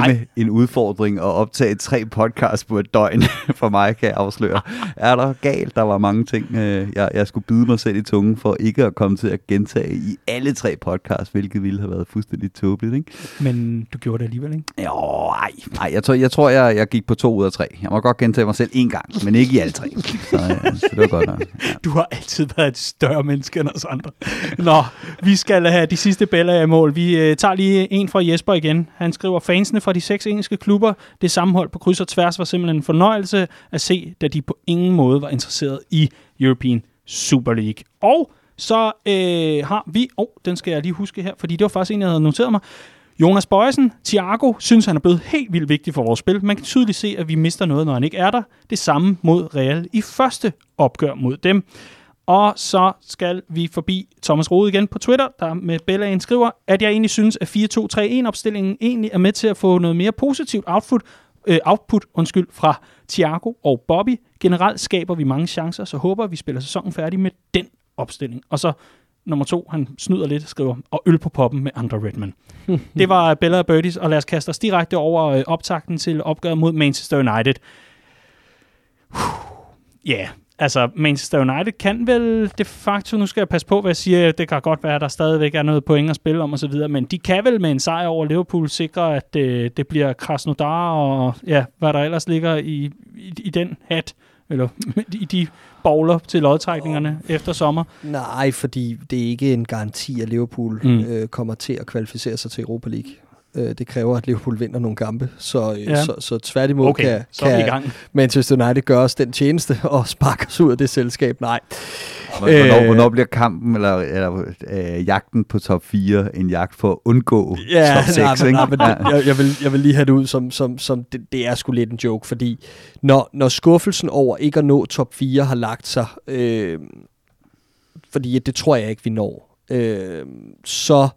S3: med en udfordring at optage tre podcasts på et døgn for mig, kan jeg afsløre. Er der galt? Der var mange ting, øh, jeg, jeg skulle bide mig selv i tungen for ikke at komme til at gentage i alle tre podcasts, hvilket ville have været fuldstændig tåbeligt, ikke?
S1: men du gjorde det alligevel, ikke?
S3: Jo, ej, ej jeg, tror, jeg tror, jeg, jeg gik på to ud af tre. Jeg må godt gentage mig selv en gang, men ikke i alle tre. Så, øh, så det var godt nok. Ja.
S1: Du har altid været et større menneske end os andre. Nå, vi skal have de sidste bæller i mål. Vi øh, tager lige en fra Jesper igen. Han skriver, fansene fra de seks engelske klubber, det sammenhold på kryds og tværs var simpelthen en fornøjelse at se, da de på ingen måde var interesseret i European Super League. Og så øh, har vi, åh, oh, den skal jeg lige huske her, fordi det var faktisk en, jeg havde noteret mig. Jonas Bøjsen, Thiago, synes han er blevet helt vildt vigtig for vores spil. Man kan tydeligt se, at vi mister noget, når han ikke er der. Det samme mod Real i første opgør mod dem. Og så skal vi forbi Thomas Rode igen på Twitter, der med Bella skriver, at jeg egentlig synes, at 4-2-3-1-opstillingen egentlig er med til at få noget mere positivt output, øh, output undskyld, fra Thiago og Bobby. Generelt skaber vi mange chancer, så håber vi spiller sæsonen færdig med den opstilling. Og så nummer to, han snyder lidt, skriver, og øl på poppen med Andre Redman. det var Bella og Birdies, og lad os kaste os direkte over øh, optakten til opgøret mod Manchester United. Ja, yeah. Altså Manchester United kan vel de facto, nu skal jeg passe på, hvad jeg siger, det kan godt være, at der stadigvæk er noget point at spille om osv., men de kan vel med en sejr over Liverpool sikre, at øh, det bliver Krasnodar og ja, hvad der ellers ligger i, i, i den hat, eller i de bowler til lodtrækningerne oh. efter sommer.
S2: Nej, fordi det er ikke en garanti, at Liverpool
S1: Mm.
S2: øh, kommer til at kvalificere sig til Europa League. Øh, det kræver, at Liverpool vinder nogle kampe. Så, øh,
S1: Ja.
S2: ja. så, så tværtimod
S1: Okay,
S2: kan,
S1: så er vi i
S2: kan
S1: gang.
S2: Manchester United gøre os den tjeneste og sparke os ud af det selskab. Nej.
S3: Hvornår,
S2: Øh.
S3: hvornår bliver kampen, eller, eller øh, jagten på top 4, en jagt for at undgå top 6,
S2: nej, men,
S3: ikke?
S2: nej, men
S3: Ja.
S2: jeg, jeg, vil, jeg vil lige have det ud som, som, som det, det er sgu lidt en joke, fordi når, når skuffelsen over ikke at nå top 4 har lagt sig, øh, fordi det tror jeg ikke, vi når, øh, så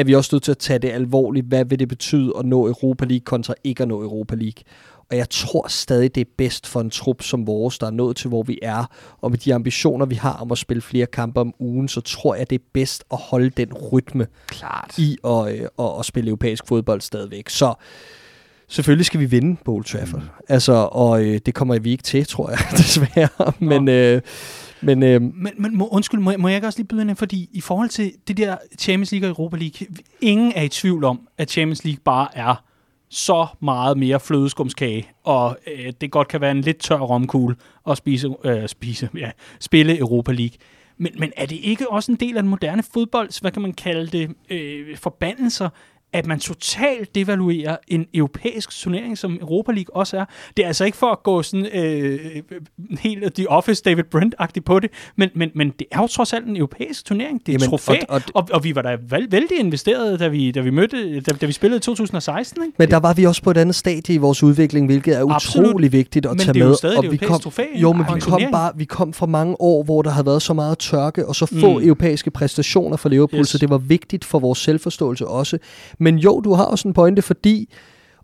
S2: er vi også nødt til at tage det alvorligt. Hvad vil det betyde at nå Europa League kontra ikke at nå Europa League? Og jeg tror stadig, det er bedst for en trup som vores, der er nået til, hvor vi er. Og med de ambitioner, vi har om at spille flere kampe om ugen, så tror jeg, det er bedst at holde den rytme
S3: Klart.
S2: i at, øh, at, at spille europæisk fodbold stadigvæk. Så selvfølgelig skal vi vinde på Old Trafford. Mm. Altså, og øh, det kommer vi ikke til, tror jeg, desværre. Men, øh, men øh,
S1: Men, men må, undskyld, må, jeg- må jeg ikke også lige byde ind, fordi i forhold til det der Champions League og Europa League, ingen er i tvivl om, at Champions League bare er så meget mere flødeskumskage, og øh, det godt kan være en lidt tør romkugle at spise, øh, spise, ja, spille Europa League. Men, men er det ikke også en del af den moderne fodbold, hvad kan man kalde det, øh, forbandelser, at man totalt devaluerer en europæisk turnering, som Europa League også er. Det er altså ikke for at gå sådan øh, helt The Office David Brent-agtigt på det, men, men, men det er jo trods alt en europæisk turnering. Det er et
S2: Jamen,
S1: trofæ, og,
S2: og-
S1: og, og, vi var da vældig investeret, da vi, da vi mødte, da, da vi spillede i 2016, ikke?
S2: Men der var vi også på et andet stadie i vores udvikling, hvilket er
S1: Absolut.
S2: utrolig vigtigt at
S1: Men
S2: tage
S1: det er jo
S2: med.
S1: stadig et
S2: og vi
S1: europæisk
S2: kom,
S1: trofæ,
S2: jo, men vi kom, bare, vi kom fra mange år, hvor der havde været så meget tørke, og så få
S1: Mm.
S2: europæiske præstationer for Liverpool,
S1: yes.
S2: så det var vigtigt for vores selvforståelse også. Men jo, du har også en pointe, fordi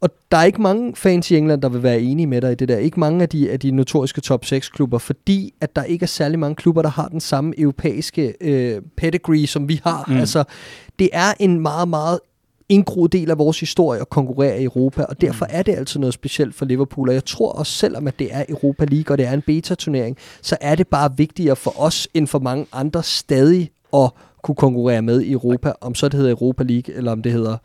S2: og der er ikke mange fans i England, der vil være enige med dig i det der. Ikke mange af de, af de notoriske top 6 klubber, fordi at der ikke er særlig mange klubber, der har den samme europæiske øh, pedigree, som vi har.
S1: Mm.
S2: Mm. Altså, det er en meget, meget indgroet del af vores historie at konkurrere i Europa, og derfor er det altid noget specielt for Liverpool, og jeg tror også, selvom at det er Europa League, og det er en beta-turnering, så er det bare vigtigere for os, end for mange andre stadig at kunne konkurrere med i Europa, om så det hedder Europa League, eller om det hedder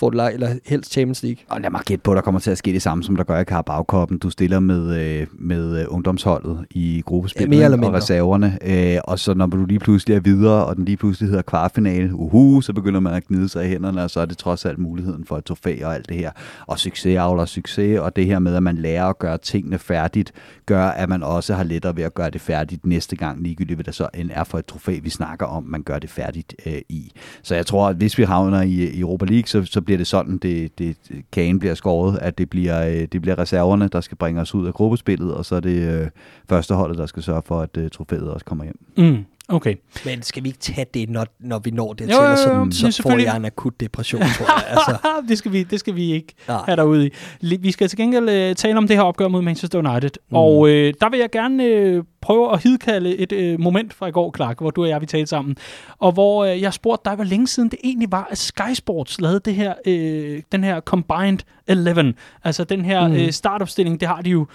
S2: Fort eller helst Champions League.
S3: Og lad mig gætte på, at der kommer til at ske det samme, som der gør i Carabao-koppen. Du stiller med, øh, med øh, ungdomsholdet i gruppespillet
S2: Ja,
S3: og reserverne. Øh, og så når du lige pludselig er videre, og den lige pludselig hedder kvartfinale, uhu, så begynder man at gnide sig i hænderne, og så er det trods alt muligheden for et trofæ og alt det her. Og succes avler succes, og det her med, at man lærer at gøre tingene færdigt, gør, at man også har lettere ved at gøre det færdigt næste gang, ligegyldigt hvad der så end er for et trofæ, vi snakker om, man gør det færdigt øh, i. Så jeg tror, at hvis vi havner i, i Europa League, så, så bliver det sådan, det, det, kagen bliver skåret, at det bliver, øh, det bliver reserverne, der skal bringe os ud af gruppespillet, og så er det øh, førsteholdet, der skal sørge for, at øh, trofæet også kommer hjem.
S1: Mm, Okay.
S2: Men skal vi ikke tage det, når, når vi når det
S1: Jo,
S2: til,
S1: jo,
S2: så,
S1: jo,
S2: så får jeg en akut depression, tror jeg. Altså,
S1: det, skal vi, det skal vi ikke
S2: nej.
S1: have derude i. Vi skal til gengæld øh, tale om det her opgør mod Manchester United. Mm. Og øh, der vil jeg gerne øh, prøve at hidkalde et øh, moment fra i går, Clark, hvor du og jeg vi talte sammen. Og hvor øh, jeg spurgte dig, hvor længe siden det egentlig var, at Sky Sports lavede det her, øh, den her Combined 11. Altså den her
S2: Mm.
S1: mm. øh, startopstilling, det har de jo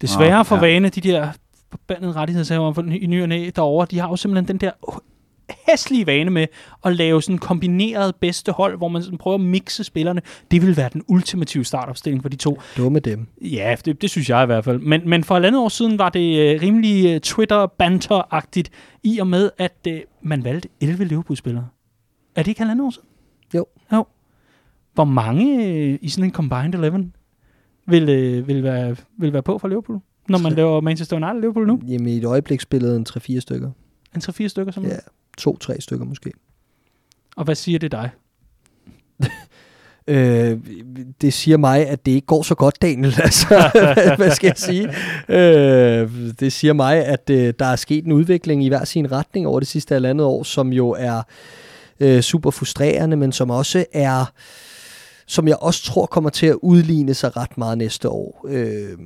S1: desværre
S3: Ah,
S1: for
S3: ja.
S1: vane, de der forbandede rettighedshaver for- i ny og næ derovre. De har jo simpelthen den der hæslige vane med at lave sådan kombineret bedste hold, hvor man sådan prøver at mixe spillerne. Det vil være den ultimative startopstilling for de to.
S2: Dumme dem.
S1: Ja, det, det synes jeg i hvert fald. Men, men for et andet år siden var det øh, rimelig øh, Twitter-banter-agtigt, i og med, at øh, man valgte 11 Liverpool-spillere. Er det ikke halvandet år siden?
S2: Jo.
S1: Jo. Hvor mange øh, i sådan en Combined 11 vil, øh, vil, være, vil være på for Liverpool? Når man laver Manchester United Liverpool nu?
S2: Jamen, i et øjeblik spillede en 3-4 stykker.
S1: En 3-4 stykker som
S2: Ja, to-tre stykker måske.
S1: Og hvad siger det dig?
S2: Øh, det siger mig, at det ikke går så godt, Daniel. Altså, hvad, skal jeg sige? Øh, det siger mig, at øh, der er sket en udvikling i hver sin retning over det sidste halvandet år, som jo er øh, super frustrerende, men som også er som jeg også tror kommer til at udligne sig ret meget næste år. Øh,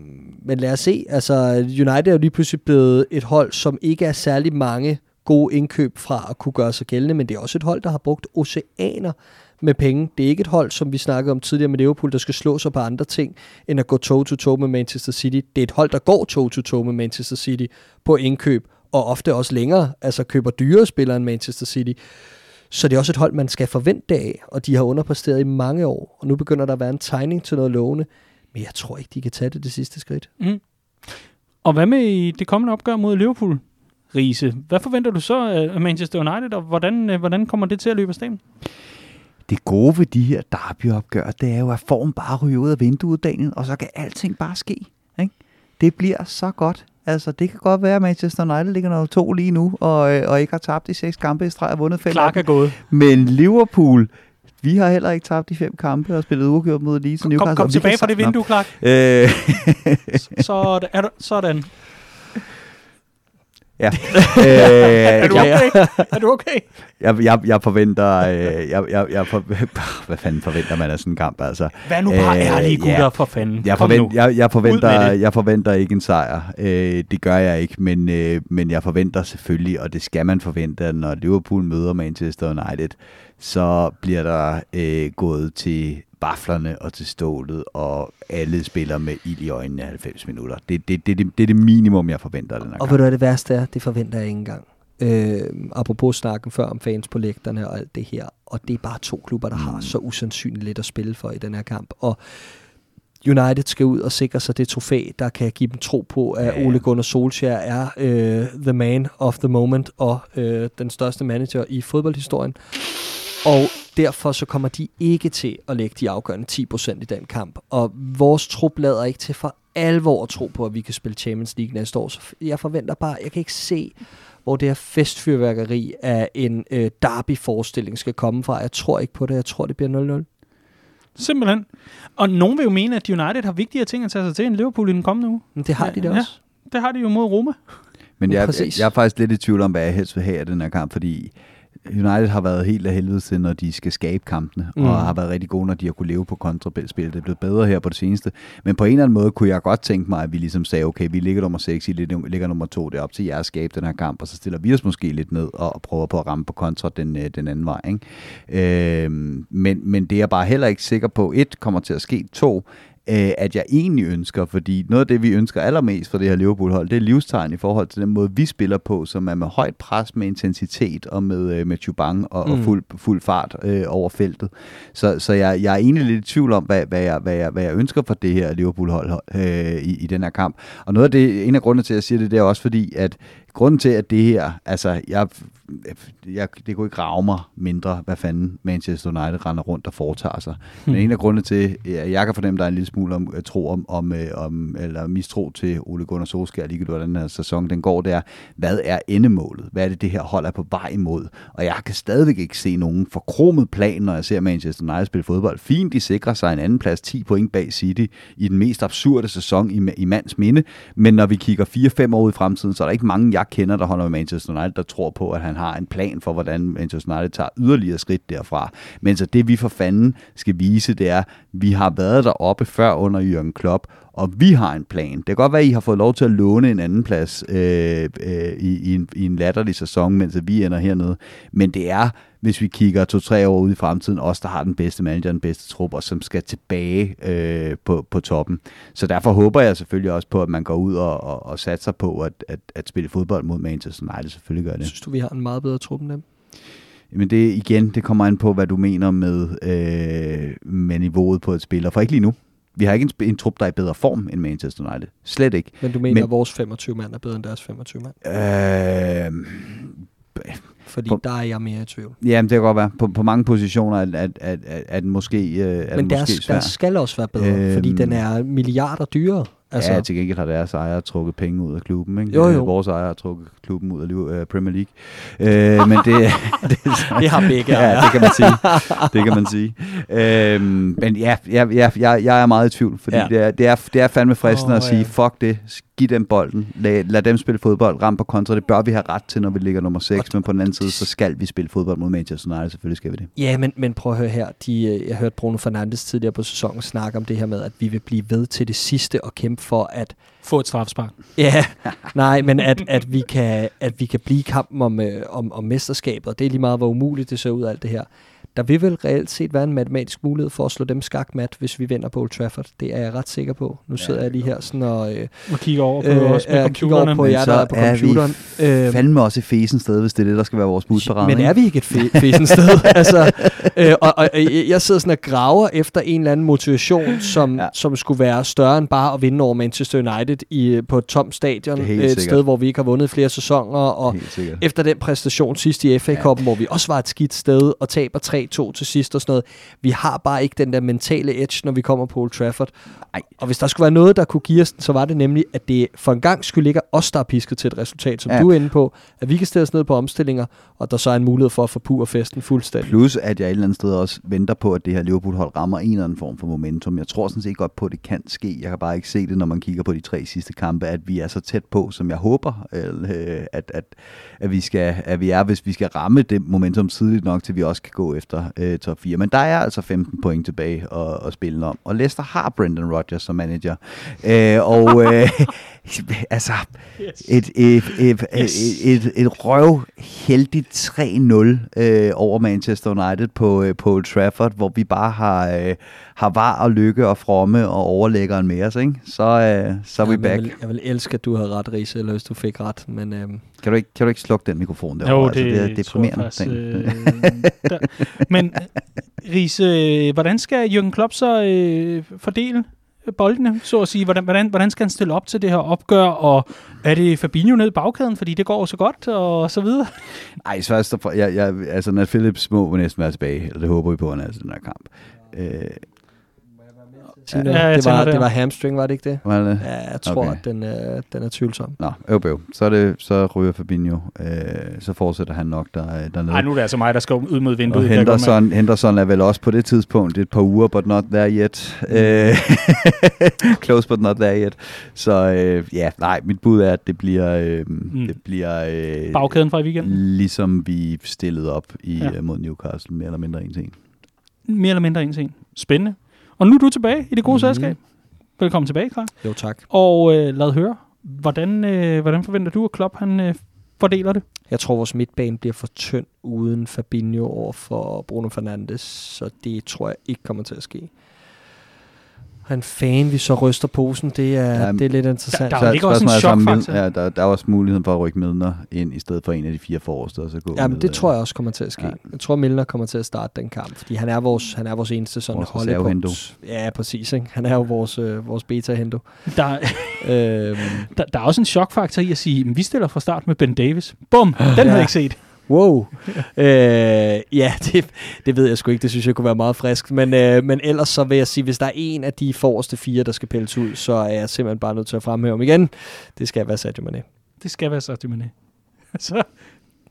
S2: men lad os se. Altså, United er jo lige pludselig blevet et hold, som ikke er særlig mange gode indkøb fra at kunne gøre sig gældende, men det er også et hold, der har brugt oceaner med penge. Det er ikke et hold, som vi snakkede om tidligere med Liverpool, der skal slå sig på andre ting, end at gå toe-to-toe med Manchester City. Det er et hold, der går toe-to-toe med Manchester City på indkøb, og ofte også længere, altså køber dyre spillere end Manchester City. Så det er også et hold, man skal forvente af, og de har underpræsteret i mange år, og nu begynder der at være en tegning til noget lovende, men jeg tror ikke, de kan tage det det sidste skridt.
S1: Mm. Og hvad med i det kommende opgør mod Liverpool, Riese? Hvad forventer du så af Manchester United, og hvordan, øh, hvordan kommer det til at løbe af staben?
S3: Det gode ved de her derbyopgør, det er jo, at formen bare ryger ud af vinduet, Daniel, og så kan alting bare ske. Ikke? Det bliver så godt. Altså, det kan godt være, at Manchester United ligger nummer to lige nu, og, øh, og ikke har tabt de seks kampe i streg og vundet fem.
S1: Clark er gået.
S3: Men Liverpool, vi har heller ikke tabt de fem kampe og spillet uafgjort mod Leeds og
S1: Kom,
S3: Newcastle.
S1: kom
S3: vi
S1: tilbage fra det vindue, Clark.
S3: Øh,
S1: Så er du, sådan.
S3: Ja.
S1: Er
S3: øh,
S1: du
S3: jeg,
S1: okay? Er du okay?
S3: jeg, jeg, jeg forventer... Øh, jeg, jeg, jeg for, hvad fanden forventer man af sådan en kamp, altså?
S1: Vær nu bare
S3: Øh,
S1: ærlige, gutter,
S3: ja.
S1: for fanden.
S3: Jeg,
S1: Kom
S3: forvent, jeg, jeg,
S1: Ud
S3: forventer, jeg forventer ikke en sejr. Øh, det gør jeg ikke, men, øh, men jeg forventer selvfølgelig, og det skal man forvente, at når Liverpool møder Manchester United, så bliver der øh, gået til vaflerne og til stålet, og alle spiller med ild i øjnene i 90 minutter. Det, det, det, det, det er det minimum, jeg forventer den her
S2: Og ved
S3: kamp.
S2: du hvad det værste er? Det forventer jeg ikke engang. Øh, apropos snakken før om fans på lægterne og alt det her. Og det er bare to klubber, der har så usandsynligt lidt at spille for i den her kamp. Og United skal ud og sikre sig det trofæ, der kan give dem tro på, at
S3: Ja, ja.
S2: Ole Gunnar Solskjaer er øh, the man of the moment og øh, den største manager i fodboldhistorien. Og derfor så kommer de ikke til at lægge de afgørende 10% i den kamp. Og vores trup lader ikke til for alvor at tro på, at vi kan spille Champions League næste år. Så jeg forventer bare, jeg kan ikke se, hvor det her festfyrværkeri af en øh, derby-forestilling skal komme fra. Jeg tror ikke på det. Jeg tror, det bliver 0-0.
S1: Simpelthen. Og nogen vil jo mene, at United har vigtigere ting at tage sig til end Liverpool i den kommende uge.
S2: Men det har de da
S1: Ja.
S2: også.
S1: Det har de jo mod Roma.
S3: Men jeg, jeg, jeg er faktisk lidt i tvivl om, hvad jeg helst vil have af den her kamp, fordi United har været helt af helvede til, når de skal skabe kampene, mm. Og har været rigtig gode, når de har kunne leve på kontraspil. Det er blevet bedre her på det seneste. Men på en eller anden måde kunne jeg godt tænke mig, at vi ligesom sagde, okay, vi ligger nummer 6, I ligger nummer 2, det er op til jer at skabe den her kamp, og så stiller vi os måske lidt ned og prøver på at ramme på kontra den, øh, den anden vej. Ikke? Øhm, men, men det er jeg bare heller ikke sikker på, et, kommer til at ske, to, øh, at jeg egentlig ønsker, fordi noget af det, vi ønsker allermest fra det her Liverpool-hold, det er livstegn i forhold til den måde, vi spiller på, som er med højt pres, med intensitet og med, øh, med Chubang og, mm. og fuld, fuld fart øh, over feltet. Så, så jeg, jeg er egentlig lidt i tvivl om, hvad, hvad, jeg, hvad, jeg, hvad jeg ønsker for det her Liverpool-hold øh, i, i den her kamp. Og noget af det, en af grundene til, at jeg siger det, det er også fordi, at grunden til, at det her, altså, jeg, jeg, det kunne ikke rave mig mindre, hvad fanden Manchester United render rundt og foretager sig. Men en af grundene til, at jeg kan fornemme, at der er en lille smule om, tro om, om, øh, om, eller mistro til Ole Gunnar Solskjaer, ligegyldigt hvordan den her sæson den går, det er, hvad er endemålet? Hvad er det, det her hold er på vej imod? Og jeg kan stadigvæk ikke se nogen forkromet plan, når jeg ser Manchester United spille fodbold. Fint, de sikrer sig en anden plads, 10 point bag City, i den mest absurde sæson i, i mands minde. Men når vi kigger 4-5 år ud i fremtiden, så er der ikke mange, jeg jeg kender, der holder med Manchester United, der tror på, at han har en plan for, hvordan Manchester United tager yderligere skridt derfra. Men så det vi for fanden skal vise, det er, at vi har været deroppe før under Jürgen Klopp, og vi har en plan. Det kan godt være, at I har fået lov til at låne en anden plads øh, øh, i, i, en, i en latterlig sæson, mens vi ender hernede. Men det er, hvis vi kigger to-tre år ud i fremtiden, os, der har den bedste manager, den bedste trup, og som skal tilbage øh, på, på toppen. Så derfor håber jeg selvfølgelig også på, at man går ud og, og, og satser på at, at, at spille fodbold mod Manchester United. Selvfølgelig gør det.
S2: Synes du, vi har en meget bedre trup end dem?
S3: Men det igen, det kommer an på, hvad du mener med, øh, med niveauet på et spiller. For ikke lige nu. Vi har ikke en, en trup, der er i bedre form end Manchester United. Slet ikke.
S2: Men du mener, Men, at vores 25 mand er bedre end deres 25 mand?
S3: Øh,
S2: fordi på, der er jeg mere i tvivl.
S3: Jamen, det kan godt være. På, på mange positioner er, at, at, at, at den måske, øh, er
S2: Men
S3: den måske
S2: der, der skal også være bedre, øhm, fordi den er milliarder dyrere.
S3: Altså. Ja, til gengæld har deres ejer trukket penge ud af klubben. Ikke?
S2: Jo, jo.
S3: Vores ejer har trukket klubben ud af uh, Premier League. Uh, men det,
S2: det, det har begge
S3: Ja, det kan man sige. Det kan man sige. Uh, men ja, ja, ja jeg, jeg er meget i tvivl, fordi ja. det, er, det, er, det er fandme fristende oh, at sige, ja. fuck det, giv dem bolden, lad, lad dem spille fodbold, ram på kontra, det bør vi have ret til, når vi ligger nummer 6, men på den anden side, så skal vi spille fodbold mod Manchester United, selvfølgelig skal vi det.
S2: Ja, men, men prøv at høre her, de, jeg hørte Bruno Fernandes tidligere på sæsonen snakke om det her med, at vi vil blive ved til det sidste og kæmpe for, at
S1: få et strafspark.
S2: Ja, nej, men at, at, vi kan, at vi kan blive kampen om, øh, om, om mesterskabet, og det er lige meget, hvor umuligt det ser ud alt det her der vil vel reelt set være en matematisk mulighed for at slå dem skakmat, hvis vi vinder på Old Trafford. Det er jeg ret sikker på. Nu sidder ja, jeg lige her sådan og... Øh,
S1: og kigger over på, øh, med
S2: kigger over på jer, der er på computeren.
S3: Er vi fandme også et fesen sted, hvis det er det, der skal være vores budparade.
S2: Men er vi ikke et fe- fesen sted? altså, øh, og, og, jeg sidder sådan og graver efter en eller anden motivation, som, ja. som skulle være større end bare at vinde over Manchester United i, på et tomt stadion. Et sikkert. sted, hvor vi ikke har vundet flere sæsoner. Og efter den præstation sidst i FA Cup'en, ja. hvor vi også var et skidt sted og taber 3-2 til sidst og sådan noget. Vi har bare ikke den der mentale edge, når vi kommer på Old Trafford. Ej. Og hvis der skulle være noget, der kunne give os så var det nemlig, at det for en gang skulle ligge os, der er pisket til et resultat, som ja. du er inde på, at vi kan stille os ned på omstillinger, og der så er en mulighed for at forpure festen fuldstændig.
S3: Plus, at jeg et eller andet sted også venter på, at det her Liverpool-hold rammer en eller anden form for momentum. Jeg tror sådan set godt på, at det kan ske. Jeg kan bare ikke se det, når man kigger på de tre sidste kampe, at vi er så tæt på, som jeg håber, øh, at, at, at, vi, skal, at vi er, hvis vi skal ramme det momentum tidligt nok, til vi også kan gå efter øh, top 4. Men der er altså 15 point tilbage at, at spille om. Og Leicester har Brendan Rodgers som manager. Øh, og øh, altså, yes. et, et, et, yes. et, et, et røvheldigt 3-0 øh, over Manchester United på, øh, på Old Trafford, hvor vi bare har, øh, har var og lykke og fromme og overlæggeren med os, ikke? Så, øh, så er ja, vi back.
S2: Jeg vil, jeg vil elske, at du havde ret, Riese, eller hvis du fik ret, men... Øh...
S3: Kan, du ikke, kan du ikke slukke den mikrofon der?
S1: Jo, det, altså, det er deprimerende. Faktisk, øh, der. Men Riese, hvordan skal Jürgen Klopp så øh, fordele boldene, så at sige? Hvordan, hvordan, hvordan skal han stille op til det her opgør, og er det Fabinho ned i bagkæden, fordi det går så godt, og så videre?
S3: Nej, så jeg, jeg, altså, når Philips må næsten være tilbage, eller det håber vi på, han er til den her kamp. Øh,
S2: Tina. Ja, det, var, det. det var hamstring, var det ikke det?
S3: Var det?
S2: Ja, jeg tror, okay. at den, øh, den er tvivlsom.
S3: Nå, øv, øv. Så, er det, så ryger Fabinho. Øh, så fortsætter han nok der, dernede.
S1: Nej, nu er det altså mig, der skal ud mod vinduet.
S3: Og Henderson, Henderson er vel også på det tidspunkt et par uger, but not there yet. Mm. Øh, close, but not there yet. Så øh, ja, nej, mit bud er, at det bliver... Øh, mm. det bliver øh,
S1: Bagkæden fra i weekenden?
S3: Ligesom vi stillede op i, ja. mod Newcastle, mere eller mindre en ting.
S1: Mere eller mindre en ting. Spændende. Og nu er du tilbage i det gode mm. selskab. Velkommen tilbage, Karl.
S2: Jo, tak.
S1: Og øh, lad høre, hvordan, øh, hvordan forventer du, at Klopp han, øh, fordeler det?
S2: Jeg tror, vores midtbane bliver for tynd uden Fabinho over for Bruno Fernandes, så det tror jeg ikke kommer til at ske en fan, vi så ryster posen, det er, ja, det er lidt interessant.
S1: Der, der er ikke også en chokfaktor.
S3: Ja, der, der er også muligheden for at rykke Milner ind, i stedet for en af de fire forreste, og så gå
S2: Ja, men det tror jeg også kommer til at ske. Ja. Jeg tror, Milner kommer til at starte den kamp, fordi han er vores, han er vores eneste sådan vores holdepunkt. Ja, præcis. Ikke? Han er jo vores, øh, vores beta-hendo.
S1: Der, øhm. der, der er også en chokfaktor i at sige, at vi stiller fra start med Ben Davis. Bum, den ja. havde jeg ikke set.
S2: Wow. øh, ja, det, det ved jeg sgu ikke. Det synes jeg kunne være meget frisk. Men, øh, men ellers så vil jeg sige, hvis der er en af de forreste fire, der skal pilles ud, så er jeg simpelthen bare nødt til at fremhæve dem igen. Det skal være Sadio Mane.
S1: Det skal være Sadio Mane. så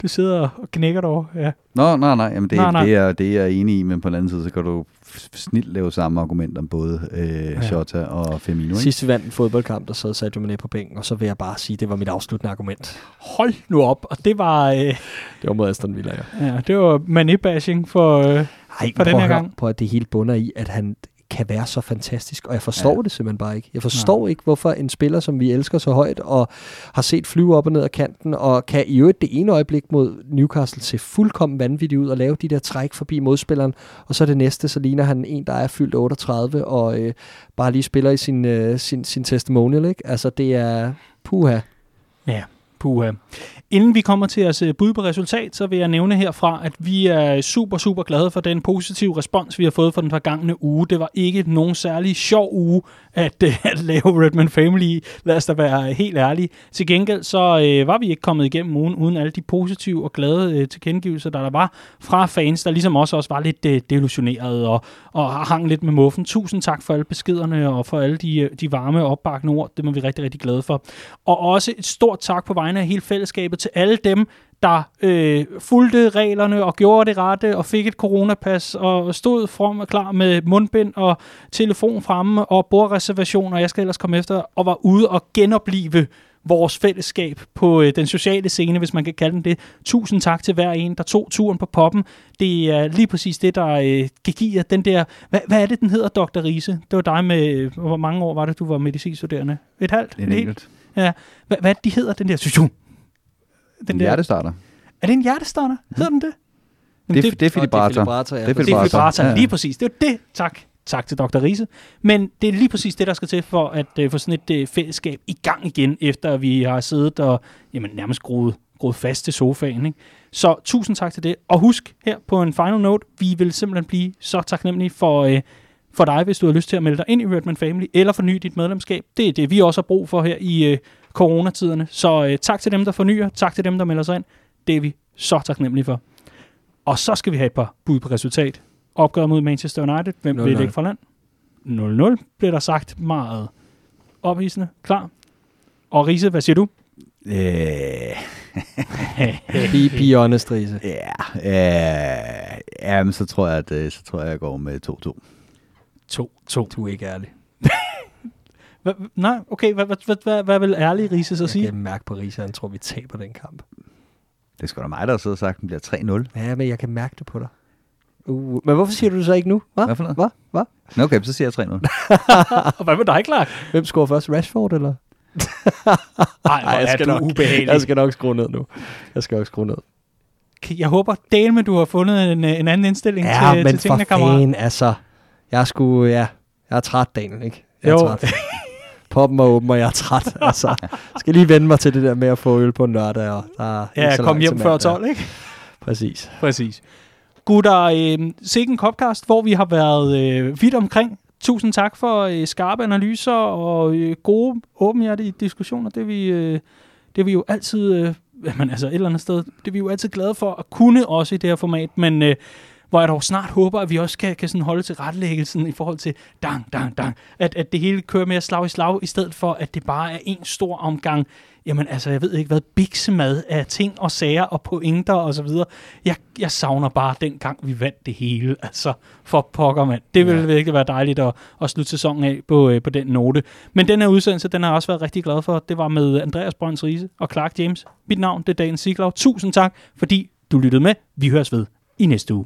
S1: du sidder og knækker derovre. Ja.
S3: Nå, nej, nej, jamen det,
S1: Nej, nej.
S3: Det, er, det er jeg enig i, men på den anden side, så kan du snilt lave samme argument om både øh,
S1: Ja.
S3: Shota og Firmino. Ikke?
S2: Sidst vi vandt en fodboldkamp, der sad Sadio Mane på bænken, og så vil jeg bare sige, det var mit afsluttende argument.
S1: Hold nu op. Og det var, øh,
S2: Det var mod Aston Villa, ja.
S1: ja, det var mané-bashing for... Øh,
S2: Ej,
S1: For den her
S2: at
S1: gang.
S2: på, at det hele bunder i, at han kan være så fantastisk, og jeg forstår
S3: Ja.
S2: det simpelthen bare ikke. Jeg forstår Nej. ikke, hvorfor en spiller, som vi elsker så højt, og har set flyve op og ned af kanten, og kan i øvrigt det ene øjeblik mod Newcastle se fuldkommen vanvittigt ud, og lave de der træk forbi modspilleren, og så det næste, så ligner han en, der er fyldt 38, og øh, bare lige spiller i sin, øh, sin, sin testimonial, ikke? Altså, det er puha.
S1: Ja, puha. Inden vi kommer til at se bud på resultat, så vil jeg nævne herfra, at vi er super, super glade for den positive respons, vi har fået for den forgangne uge. Det var ikke nogen særlig sjov uge at, øh, at lave Redman Family, lad os da være helt ærlige. Til gengæld så øh, var vi ikke kommet igennem ugen uden alle de positive og glade øh, tilkendegivelser, der der var fra fans, der ligesom også, også var lidt øh, delusionerede og, og hang lidt med muffen. Tusind tak for alle beskederne og for alle de, øh, de varme opbakkende ord. Det må vi rigtig, rigtig glade for. Og også et stort tak på vegne af hele fællesskabet til alle dem, der øh, fulgte reglerne og gjorde det rette og fik et coronapas og stod frem og klar med mundbind og telefon fremme og bordreservationer, og jeg skal ellers komme efter, og var ude og genopleve vores fællesskab på øh, den sociale scene, hvis man kan kalde den det. Tusind tak til hver en, der tog turen på poppen. Det er lige præcis det, der øh, kan give jer den der... Hvad, hvad er det, den hedder, Dr. Riese? Det var dig med... øh, Hvor mange år var det, du var medicinstuderende? Et halvt?
S3: En
S1: Et helt?
S3: enkelt.
S1: Ja. Hvad, hvad er det, de hedder, den der...
S3: Den hjertestarter.
S1: Er det en hjertestarter? Hedder den det? Jamen,
S3: Det, det, det er defibrillator.
S2: defibrillator, ja.
S3: Det er
S1: det er
S3: defibrillator.
S1: vibrator.
S3: Ja.
S1: Lige præcis. Det er det. Tak. Tak til Dr. Riese. Men det er lige præcis det, der skal til for at øh, få sådan et øh, fællesskab i gang igen, efter at vi har siddet og jamen, nærmest groet, groet fast til sofaen. Ikke? Så tusind tak til det. Og husk her på en final note, vi vil simpelthen blive så taknemmelige for, øh, for dig, hvis du har lyst til at melde dig ind i Redman Family, eller forny dit medlemskab. Det er det, vi også har brug for her i øh, coronatiderne. Så øh, tak til dem, der fornyer. Tak til dem, der melder sig ind. Det er vi så taknemmelige for. Og så skal vi have et par bud på resultat. Opgør mod Manchester United. Hvem
S2: 0-0.
S1: vil lægge fra land? 0-0 bliver der sagt meget ophidsende. Klar. Og Riese, hvad siger du?
S3: Øh,
S2: Be, be honest, Riese.
S3: ja, øh, jamen, så tror jeg, at øh, så tror jeg, jeg går med 2-2.
S1: 2-2.
S2: Du er ikke ærlig.
S1: Hva, nej, okay. Hvad, hvad, hvad, hvad, hvad vil ærlig Riese så
S2: Jeg
S1: sige?
S2: kan mærke på Riese, at han tror, vi taber den kamp.
S3: Det er sgu da mig, der har siddet og sagt, at den bliver 3-0.
S2: Ja, men jeg kan mærke det på dig. Uh, men hvorfor siger du det så ikke nu? Hva?
S3: Hvad for noget?
S2: Hva? Hva?
S3: Nå, Okay, så siger jeg 3-0.
S1: Og hvad med dig, Clark?
S2: Hvem scorer først? Rashford, eller?
S1: Ej, hvor
S2: jeg
S1: er
S2: skal
S1: du
S2: nok-
S1: ubehagelig.
S2: Jeg skal nok skrue ned nu. Jeg skal nok skrue ned.
S1: Jeg håber, Dale, du har fundet en, øh, en anden indstilling
S2: Ja,
S1: til,
S2: men
S1: til
S2: for
S1: tingene, kammerat.
S2: fanden, altså. Jeg er sgu, ja. Jeg er træt, Daniel, ikke? Jeg er
S1: Jo.
S2: træt. Poppen er åben, og jeg er træt. Altså, skal lige vende mig til det der med at få øl på en lørdag. Og der er
S1: Ja, kom hjem før
S2: mandag.
S1: 12, ikke?
S2: Præcis.
S1: Præcis. Gutter, øh, sikke en Copcast, hvor vi har været øh, vidt omkring. Tusind tak for øh, skarpe analyser og øh, gode, åbenhjertige diskussioner. Det er vi, øh, det er vi jo altid, øh, jamen, altså et eller andet sted, det er vi jo altid glade for at kunne også i det her format, men øh, hvor jeg dog snart håber, at vi også kan, kan sådan holde til retlæggelsen i forhold til dang, dang, dang. At, at det hele kører mere slag i slag, i stedet for, at det bare er en stor omgang, jamen altså, jeg ved ikke hvad, biksemad af ting og sager og pointer og så videre. Jeg, jeg savner bare den gang, vi vandt det hele. Altså, for pokker, mand. Det ville ja. virkelig være dejligt at, at slutte sæsonen af på, øh, på den note. Men den her udsendelse, den har jeg også været rigtig glad for. Det var med Andreas Brøns Riese og Clark James. Mit navn, det er Dagen Siglaug. Tusind tak, fordi du lyttede med. Vi høres ved i næste uge.